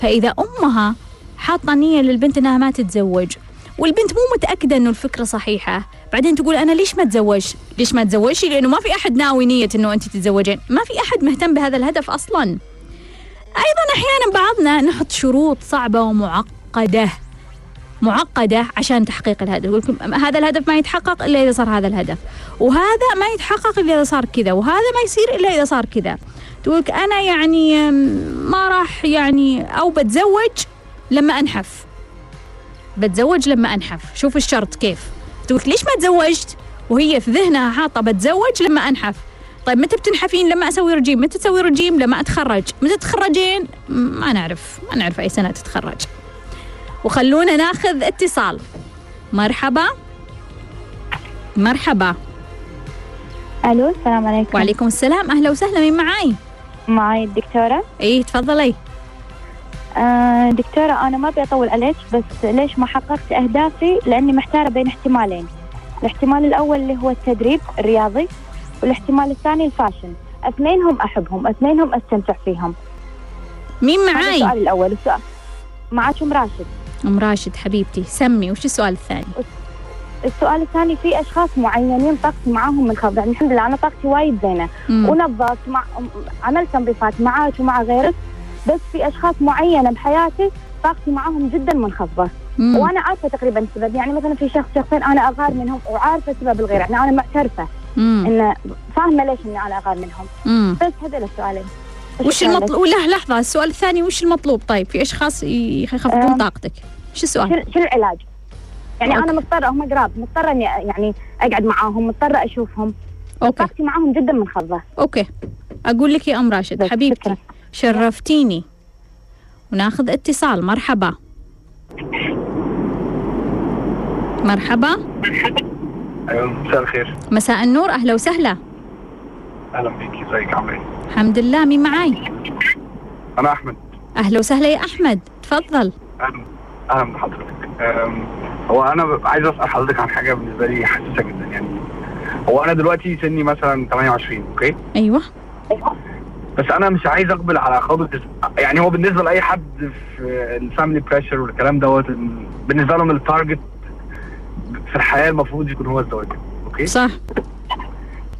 فإذا أمها حاطة نية للبنت إنها ما تتزوج والبنت مو متأكدة إنه الفكرة صحيحة بعدين تقول أنا ليش ما أتزوج؟ ليش ما تزوجي لأنه ما في أحد ناوي نية إنه أنت تتزوجين. ما في أحد مهتم بهذا الهدف أصلا. أيضا أحيانا بعضنا نحط شروط صعبة ومعقدة معقدة عشان تحقيق الهدف. هذا الهدف ما يتحقق إلا إذا صار هذا الهدف وهذا ما يتحقق إلا إذا صار كذا وهذا ما يصير إلا إذا صار كذا. تقول لك أنا يعني ما راح يعني أو بتزوج لما أنحف. بتزوج لما أنحف. شوف الشرط كيف. تقول ليش ما تزوجت؟ وهي في ذهنها حاطة بتزوج لما أنحف. طيب متى بتنحفين؟ لما أسوي رجيم. متى تسوي رجيم؟ لما أتخرج. متى تتخرجين؟ ما نعرف. ما نعرف أي سنة تتخرج. وخلونا ناخذ اتصال. مرحبا. مرحبا. ألو السلام عليكم. وعليكم السلام. أهلا وسهلا. مين معاي؟ معي الدكتورة. إيه تفضلي. آه دكتورة أنا ما أبي أطول عليك بس ليش ما حققت أهدافي؟ لأني محتارة بين احتمالين. الاحتمال الأول اللي هو التدريب الرياضي والاحتمال الثاني الفاشن. اثنينهم أحبهم اثنينهم أستمتع فيهم. مين معاي؟ السؤال الأول. السؤال معاكم راشد. أم راشد حبيبتي سمي وش السؤال الثاني؟ السؤال الثاني في أشخاص معينين طاقتي معاهم منخفضة يعني الحمد لله أنا طاقتي وايد زينة مم. ونظفت مع عملت تنظيفات معاك ومع غيرك بس في أشخاص معينة بحياتي طاقتي معاهم جدا منخفضه مم. وأنا عارفة تقريبا السبب يعني مثلا في شخص شخصين أنا أغار منهم وعارفة سبب الغيره يعني أنا معترفة. إن فاهمة ليش إني أنا أغار منهم مم. بس هذول السؤالين وش. المطلوب لا لحظة السؤال الثاني وش المطلوب طيب في أشخاص ي- يخفضون أم. طاقتك شو السؤال شو العلاج؟ يعني okay. أنا مضطرة هم قراب مضطرة إني يعني أقعد معاهم مضطرة أشوفهم. okay. طاقتي معاهم جدا منخفضه okay. أقول لك يا أم راشد بس حبيبتي شكراً. شرفتيني. وناخذ اتصال. مرحبا. مرحبا. مساء الخير. مساء النور. أهلا وسهلا. أهلا بيكي إزيك؟ عامل إيه؟ الحمد لله. مين معاي؟ أنا أحمد. أهلا وسهلا يا أحمد. تفضل. أهلا. أهلا بحضرتك. هو أنا عايز أسأل حضرتك عن حاجة بالنسبة لي حساسة جدا يعني هو أنا دلوقتي سني مثلا 28 okay؟ أيوة. بس أنا مش عايز أقبل على خطوه يعني هو بالنسبة لأي حد في ال family pressure والكلام دوت بالنسبة لهم ال target في الحياة المفروض يكون هو الزواج okay؟ صح.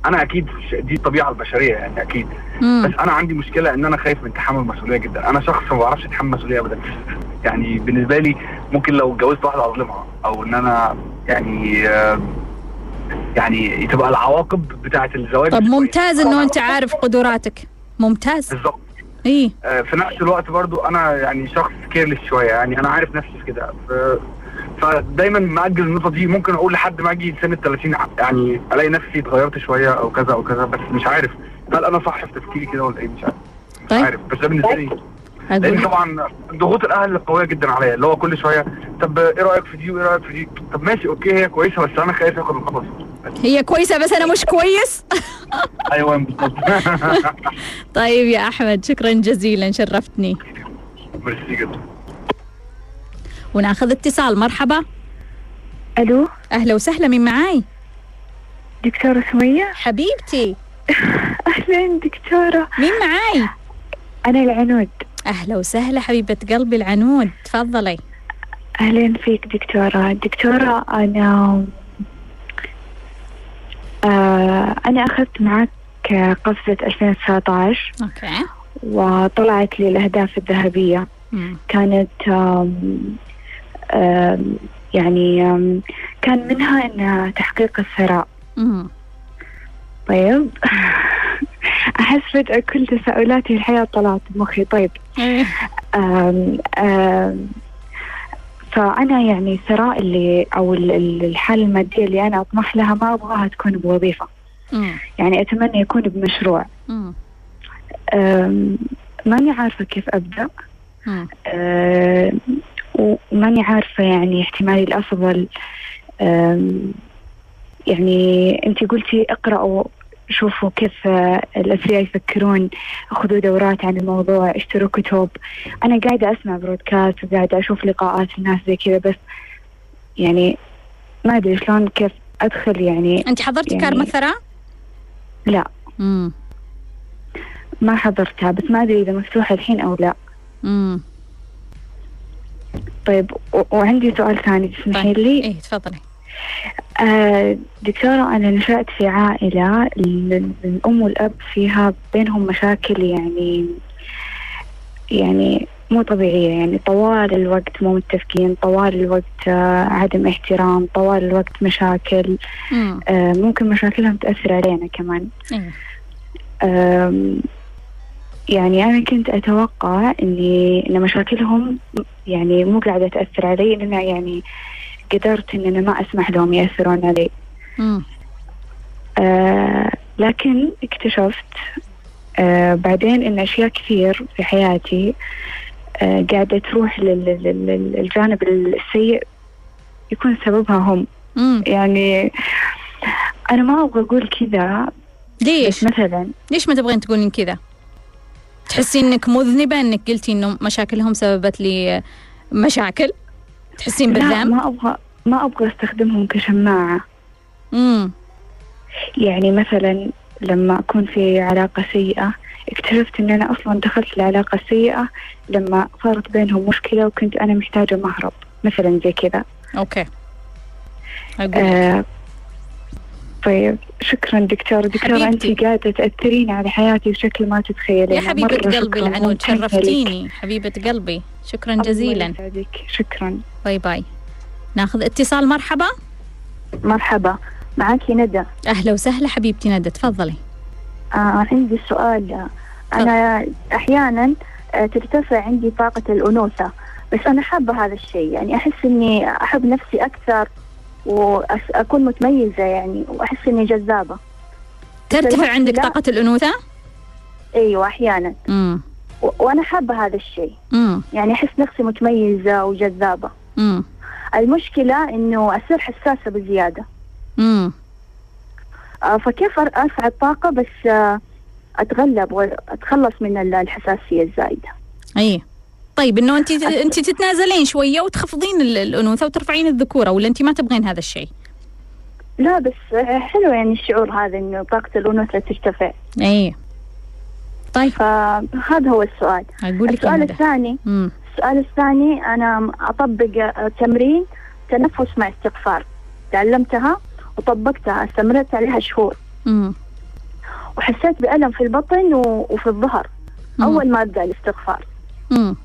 أنا أكيد دي الطبيعة البشرية يعني أكيد. مم. بس أنا عندي مشكلة إن أنا خايف من تحمل المسؤوليه جدا. أنا شخص ما بعرفش أتحمل مسؤولية ابدا. يعني بالنسبة لي ممكن لو اتجوزت واحدة أظلمها. أو إن أنا يعني آه، يعني تبقى العواقب بتاعة الزواج طب. ممتاز إنه أنت عارف قدراتك. ممتاز. بالظبط. إيه. آه، في نفس الوقت برضو أنا يعني شخص كيرلس شوية. يعني أنا عارف نفسي في كده. فدايما مأجل النقطة دي. ممكن أقول لحد ما أجي سن ال 30 يعني ألاقي نفسي اتغيرت شوية أو كذا أو كذا بس مش عارف. هل أنا صح في تفكيري كده ولا إيه؟ مش عارف. مش طيب. عارف. بس ده بالنسبة لي. لأن طبعا ضغوط الأهل قوية جدا عليا اللي هو كل شوية طب إيه رأيك في دي وإيه رأيك في دي؟ طب ماشي okay هي كويسة بس أنا خايف آخد الخطوة. هي كويسة بس أنا مش كويس؟ (laughs) أيوه بالظبط. (laughs) طيب يا أحمد شكرا جزيلا شرفتني. (laughs) ميرسي جدا. وناخذ اتصال. مرحبا. ألو. أهلا وسهلا مين معاي؟ دكتورة سمية. حبيبتي. (laughs) أهلا دكتورة. مين معاي؟ أنا العنود. أهلا وسهلا حبيبة قلبي العنود. تفضلي. أهلا فيك دكتورة. دكتورة أنا آه أنا أخذت معك قفزة 2019 أوكي. وطلعت لي الأهداف الذهبية. مم. كانت يعني كان منها أن تحقيق الثراء. طيب (laughs) أحس فجأة كل تساؤلاتي الحياة طلعت بمخي طيب إيه. آم آم فأنا يعني الثراء اللي أو ال- ال- الحالة المادية اللي أنا أطمح لها ما أبغاها تكون بوظيفة مم. يعني أتمنى يكون بمشروع ماني عارفة كيف. آم، وماني عارفة يعني احتمالي الأفضل آم، يعني أنت قلتي اقرأوا شوفوا كيف الأثرياء يفكرون خذوا دورات عن الموضوع اشتروا كتب أنا قاعدة أسمع برودكاست وقاعدة أشوف لقاءات الناس زي كذا بس يعني ما أدري شلون كيف أدخل يعني أنت حضرتي يعني- كارما ثراء؟ لا مم. ما حضرتها بس ما أدري إذا مفتوحة الحين أو لا مم. طيب وعندي سؤال ثاني تسمحي طيب. لي إيه تفضلي آه دكتورة أنا نشأت في عائلة ال- الأم والأب فيها بينهم مشاكل يعني يعني مو طبيعية يعني طوال الوقت مو متفقين طوال الوقت آه عدم احترام طوال الوقت مشاكل مم. آه ممكن مشاكلهم تأثر علينا كمان إيه. يعني أنا كنت أتوقع إني إن مشاكلهم يعني مو قاعدة تأثر علي لأن يعني قدرت إن أنا ما أسمح لهم يأثرون علي مم. آه لكن اكتشفت آه بعدين إن أشياء كثير في حياتي آه قاعدة تروح لل- لل- لل- للجانب السيء يكون سببها هم مم. يعني أنا ما أبغى أقول كذا ليش؟ مثلا ليش ما تبغين تقولين كذا؟ تحسي إنك مذنبة إنك قلتي إنه مشاكلهم سببت لي مشاكل؟ تحسين لا بالذنب؟ ما أبغى ما أبغى أستخدمهم كشماعة. امم يعني مثلا لما أكون في علاقة سيئة اكتشفت إن أنا أصلا دخلت العلاقة السيئة لما صارت بينهم مشكلة وكنت أنا محتاجة مهرب. مثلا زي كذا. okay. أقول لك. آه طيب شكرا دكتورة حبيبتي. انت قاعدة تأثرين على حياتي بشكل ما تتخيلين يا حبيبة مرة قلبي شكراً، العنود. شرفتيني. حبيبة قلبي شكرا جزيلا. شكرا. bye bye. ناخذ اتصال. مرحبا. مرحبا. معك ندى. أهلا وسهلا حبيبتي ندى تفضلي. آه عندي سؤال. آه، أنا أحيانا آه، ترتفع عندي طاقة الأنوثة بس أنا حابة هذا الشيء. يعني أحس إني أحب نفسي أكثر. وأكون متميزة يعني وأحس إني جذابة. ترتفع عندك لا. طاقة الأنوثة؟ أيوة أحيانا. امم و- وأنا حابة هذا الشيء. امم يعني أحس نفسي متميزة وجذابة. امم المشكلة إنه أصير حساسة بزيادة. امم آه، فكيف أرفع الطاقة بس آه، أتغلب وأتخلص من ال- الحساسية الزايدة؟ اي طيب إنه أنت أنت تتنازلين شوية وتخفضين ال- الأنوثة وترفعين الذكورة ولا أنت ما تبغين هذا الشيء؟ لا بس حلو يعني الشعور هذا إنه طاقة الأنوثة ترتفع. اي طيب. فهذا هو السؤال. أقول لك السؤال. الثاني. امم السؤال الثاني أنا أطبق آه، تمرين تنفس مع استغفار. تعلمتها وطبقتها استمرت عليها شهور. امم وحسيت بألم في البطن وفي الظهر. مم. أول ما أبدأ الاستغفار. امم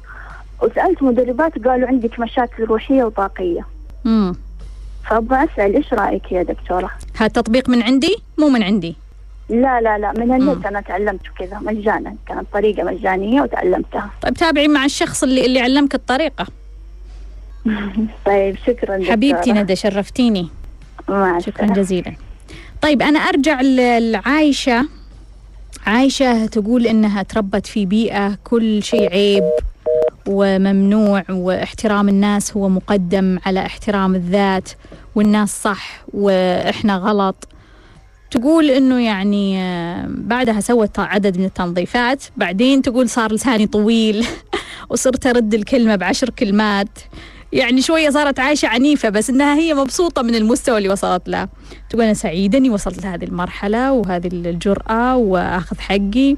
وسألت مدربات قالوا عندك مشاكل روحية وطاقية امم فأبغى أسأل إيش رأيك يا دكتورة؟ هذا تطبيق من عندي؟ مو من عندي. لا لا لا من النت أنا تعلمته كذا مجانا. كانت طريقة مجانية وتعلمتها. طيب تابعي مع الشخص اللي اللي علمك الطريقة. (laughs) طيب شكرا دكتورة. حبيبتي ندى شرفتيني. مع شكرا. جزيلا. طيب أنا أرجع ل- لعايشة. عايشة تقول إنها تربت في بيئة كل شيء عيب. وممنوع واحترام الناس هو مقدم على احترام الذات والناس صح وإحنا غلط. تقول إنه يعني آه، بعدها سوت عدد من التنظيفات بعدين تقول صار لساني طويل (laughs) وصرت أرد الكلمة بعشر كلمات. يعني شوية صارت عايشة عنيفة بس إنها هي مبسوطة من المستوى اللي وصلت له. تقول أنا سعيدة إني وصلت لهذه المرحلة وهذه الجرأة وأخذ حقي.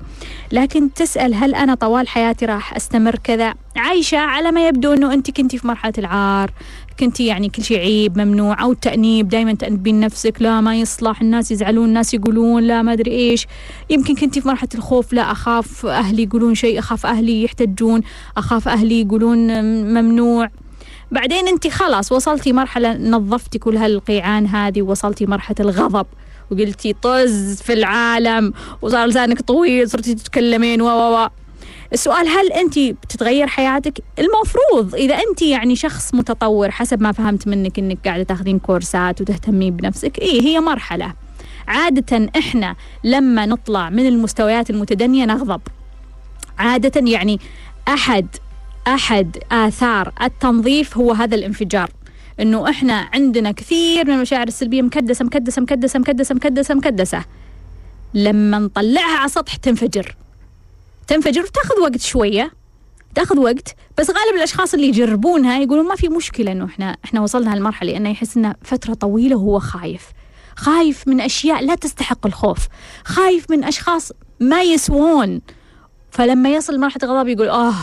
لكن تسأل هل أنا طوال حياتي راح أستمر كذا؟ عايشة على ما يبدو أنه أنت كنتي في مرحلة العار كنتي يعني كل شيء عيب ممنوع أو التأنيب دائما تأنبين نفسك لا ما يصلح الناس يزعلون الناس يقولون لا ما أدري إيش. يمكن كنتي في مرحلة الخوف لا أخاف أهلي يقولون شيء أخاف أهلي يحتجون أخاف أهلي يقولون ممنوع. بعدين انت خلاص وصلتي مرحلة نظفتي كل هالقيعان هذه ووصلتي مرحلة الغضب وقلتي طز في العالم وصار لسانك طويل صرتي تتكلمين و و السؤال هل انت بتتغير حياتك؟ المفروض إذا انت يعني شخص متطور حسب ما فهمت منك إنك قاعدة تاخذين كورسات وتهتمين بنفسك إيه هي مرحلة. عادة إحنا لما نطلع من المستويات المتدنية نغضب. عادة يعني أحد أحد آثار التنظيف هو هذا الانفجار. إنه إحنا عندنا كثير من المشاعر السلبية مكدسة مكدسة مكدسة مكدسة مكدسة مكدسة. لما نطلعها على سطح تنفجر. تنفجر وتاخذ وقت شوية. تاخذ وقت بس غالب الأشخاص اللي يجربونها يقولون ما في مشكلة إنه إحنا إحنا وصلنا هالمرحلة لأنه يحس إنه فترة طويلة وهو خايف. خايف من أشياء لا تستحق الخوف. خايف من أشخاص ما يسوون. فلما يصل مرحلة الغضب يقول آه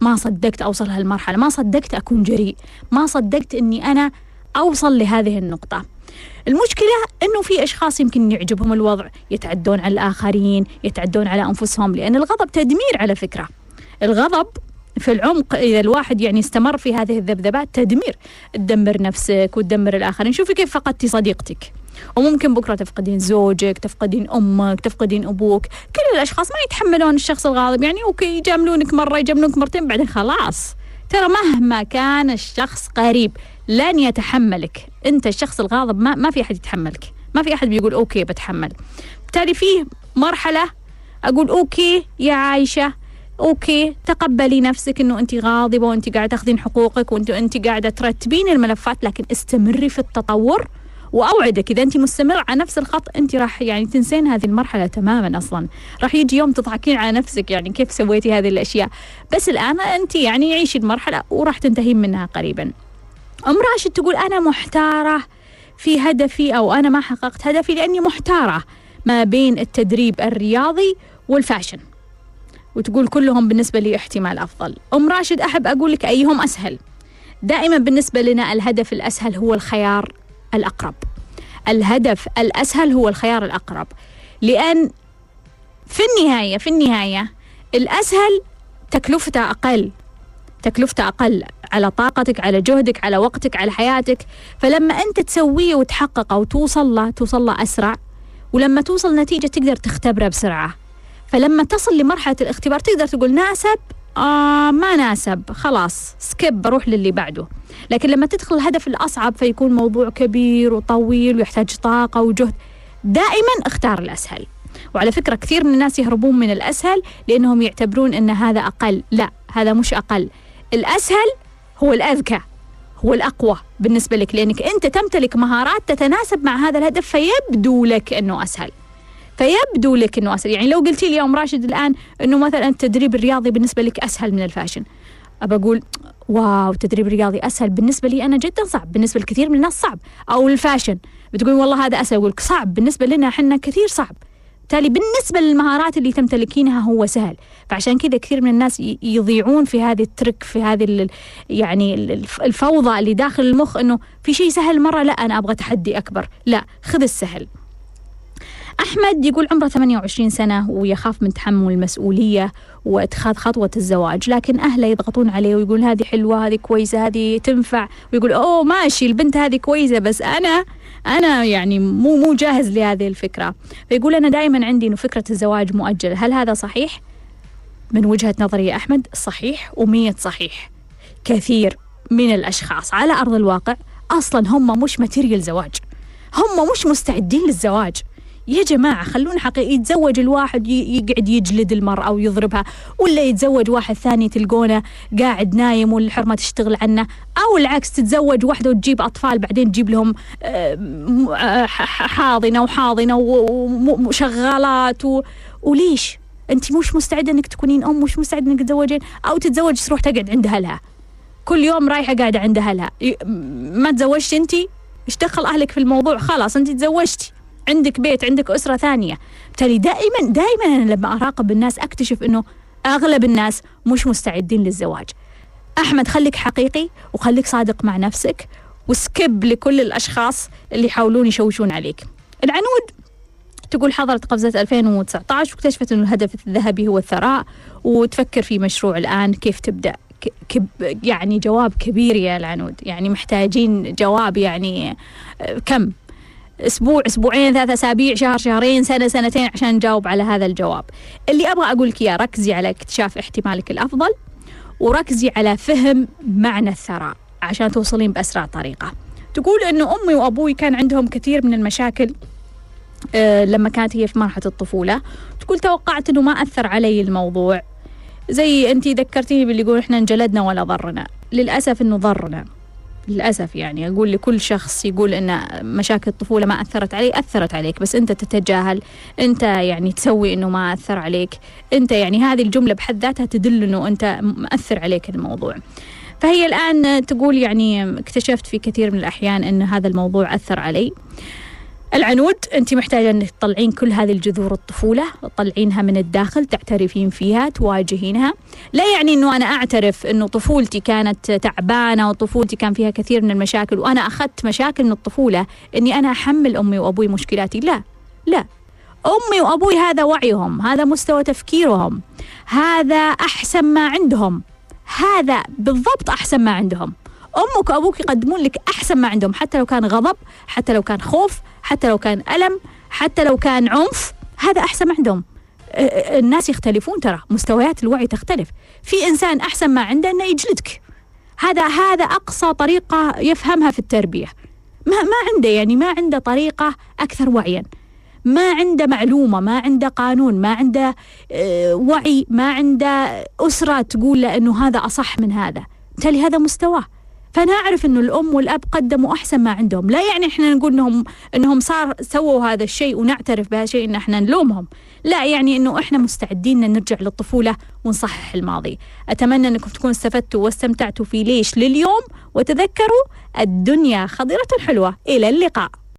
ما صدقت أوصل هالمرحلة ما صدقت أكون جريء ما صدقت إني أنا أوصل لهذه النقطة. المشكلة إنه في أشخاص يمكن يعجبهم الوضع يتعدون على الآخرين يتعدون على أنفسهم لأن الغضب تدمير على فكرة. الغضب في العمق إذا الواحد يعني استمر في هذه الذبذبات تدمير. تدمر نفسك وتدمر الآخرين. شوفي كيف فقدتي صديقتك. وممكن بكرة تفقدين زوجك تفقدين أمك تفقدين أبوك. كل الأشخاص ما يتحملون الشخص الغاضب. يعني okay يجاملونك مرة يجاملونك مرتين بعدين خلاص. ترى مهما كان الشخص قريب لن يتحملك. أنت الشخص الغاضب ما, ما في أحد يتحملك. ما في أحد بيقول okay بتحمل. بالتالي فيه مرحلة أقول okay يا عايشة okay تقبلي نفسك إنه أنت غاضبة وأنت قاعدة تاخذين حقوقك وأنت أنت قاعدة ترتبين الملفات لكن استمري في التطور. وأوعدك إذا أنت مستمر على نفس الخط أنت راح يعني تنسين هذه المرحلة تماما أصلا. راح يجي يوم تضحكين على نفسك يعني كيف سويتي هذه الأشياء. بس الآن أنت يعني عيشي المرحلة وراح تنتهين منها قريبا. أم راشد تقول أنا محتارة في هدفي أو أنا ما حققت هدفي لأني محتارة ما بين التدريب الرياضي والفاشن. وتقول كلهم بالنسبة لي احتمال أفضل. أم راشد أحب أقول لك أيهم أسهل. دائما بالنسبة لنا الهدف الأسهل هو الخيار. الأقرب. الهدف الأسهل هو الخيار الأقرب. لأن في النهاية في النهاية الأسهل تكلفته أقل. تكلفته أقل على طاقتك على جهدك على وقتك على حياتك. فلما أنت تسويه وتحققه وتوصل له توصل له أسرع ولما توصل نتيجة تقدر تختبره بسرعة. فلما تصل لمرحلة الاختبار تقدر تقول ناسب آه ما ناسب. خلاص سكيب بروح للي بعده. لكن لما تدخل الهدف الأصعب فيكون موضوع كبير وطويل ويحتاج طاقة وجهد دائما اختار الأسهل. وعلى فكرة كثير من الناس يهربون من الأسهل لأنهم يعتبرون أن هذا أقل. لا هذا مش أقل. الأسهل هو الأذكى هو الأقوى بالنسبة لك لأنك أنت تمتلك مهارات تتناسب مع هذا الهدف فيبدو لك أنه أسهل. فيبدو لك إنه اسهل يعني لو قلتي لي يا أم راشد الآن إنه مثلا التدريب الرياضي بالنسبة لك أسهل من ال fashion أبى أقول wow التدريب الرياضي أسهل بالنسبة لي أنا جدا صعب بالنسبة لكثير من الناس صعب. أو ال fashion بتقول والله هذا أسهل أقول صعب بالنسبة لنا إحنا كثير صعب. بالتالي بالنسبة للمهارات اللي تمتلكينها هو سهل. فعشان كذا كثير من الناس يضيعون في هذه ال trick في هذه يعني الفوضى اللي داخل المخ إنه في شيء سهل مرة لا أنا أبغى تحدي أكبر. لا خذ السهل. أحمد يقول عمره 28 سنة ويخاف من تحمل المسؤولية واتخاذ خطوة الزواج لكن أهله يضغطون عليه ويقول هذه حلوة هذه كويسة هذه تنفع. ويقول أوه ماشي البنت هذه كويسة بس أنا أنا يعني مو مو جاهز لهذه الفكرة. فيقول أنا دائما عندي إنه فكرة الزواج مؤجلة. هل هذا صحيح؟ من وجهة نظري يا أحمد صحيح ومية صحيح. كثير من الأشخاص على أرض الواقع أصلا هم مش ماتيريال زواج. هم مش مستعدين للزواج. يا جماعة خلونا حقيقي يتزوج الواحد يقعد يجلد المرأة ويضربها ولا يتزوج واحد ثاني تلقونه قاعد نايم والحرمة تشتغل عنه أو العكس تتزوج واحدة وتجيب أطفال بعدين تجيب لهم آه، حاضنة وحاضنة وشغالات وليش؟ أنت مش مستعدة أنك تكونين أم مش مستعدة أنك تتزوجين؟ أو تتزوج تروح تقعد عند أهلها. كل يوم رايحة قاعدة عند أهلها. ما تزوجتي أنت؟ إيش دخل أهلك في الموضوع؟ خلاص أنت تزوجتي. عندك بيت عندك أسرة ثانية. بالتالي دائما دائما أنا لما أراقب الناس أكتشف أنه أغلب الناس مش مستعدين للزواج. أحمد خليك حقيقي وخليك صادق مع نفسك وسكب لكل الأشخاص اللي يحاولون يشوشون عليك. العنود تقول حضرت قفزة 2019 واكتشفت أنه الهدف الذهبي هو الثراء وتفكر في مشروع الآن كيف تبدأ. كب يعني جواب كبير يا العنود. يعني محتاجين جواب يعني آه، كم؟ أسبوع أسبوعين ثلاثة أسابيع شهر شهرين سنة سنتين عشان نجاوب على هذا الجواب. اللي أبغى أقول لك إياه ركزي على اكتشاف احتمالك الأفضل وركزي على فهم معنى الثراء عشان توصلين بأسرع طريقة. تقول إنه أمي وأبوي كان عندهم كثير من المشاكل أه لما كانت هي في مرحلة الطفولة. تقول توقعت إنه ما أثر علي الموضوع. زي انت ذكرتيني باللي يقول إحنا انجلدنا ولا ضرنا. للأسف إنه ضرنا. للأسف يعني أقول لكل شخص يقول أن مشاكل الطفولة ما أثرت عليه أثرت عليك بس أنت تتجاهل أنت يعني تسوي أنه ما أثر عليك. أنت يعني هذه الجملة بحد ذاتها تدل أنه أنت مأثر عليك الموضوع. فهي الآن تقول يعني اكتشفت في كثير من الأحيان أن هذا الموضوع أثر علي. العنود أنت محتاجة انك تطلعين كل هذه الجذور الطفولة تطلعينها من الداخل تعترفين فيها تواجهينها. لا يعني إنه أنا أعترف إنه طفولتي كانت تعبانة وطفولتي كان فيها كثير من المشاكل وأنا أخذت مشاكل من الطفولة إني أنا أحمل أمي وأبوي مشكلاتي. لا لا. أمي وأبوي هذا وعيهم هذا مستوى تفكيرهم هذا أحسن ما عندهم هذا بالضبط أحسن ما عندهم. أمك وأبوك يقدمون لك أحسن ما عندهم حتى لو كان غضب حتى لو كان خوف حتى لو كان ألم حتى لو كان عنف هذا أحسن ما عندهم الناس يختلفون ترى مستويات الوعي تختلف. في إنسان أحسن ما عنده إنه يجلدك. هذا هذا أقصى طريقة يفهمها في التربية. ما ما عنده يعني ما عنده طريقة أكثر وعيا. ما عنده معلومة ما عنده قانون ما عنده وعي ما عنده أسرة تقول له إنه هذا أصح من هذا. بالتالي هذا مستواه. فأنا أعرف إنه الأم والأب قدموا أحسن ما عندهم. لا يعني إحنا نقول انهم إنهم صار سووا هذا الشيء ونعترف بهذا الشيء إن إحنا نلومهم. لا يعني إنه إحنا مستعدين إن نرجع للطفولة ونصحح الماضي. أتمنى إنكم تكونوا استفدتوا واستمتعتوا في ليش؟ لليوم. وتذكروا الدنيا خضرة حلوة. إلى اللقاء.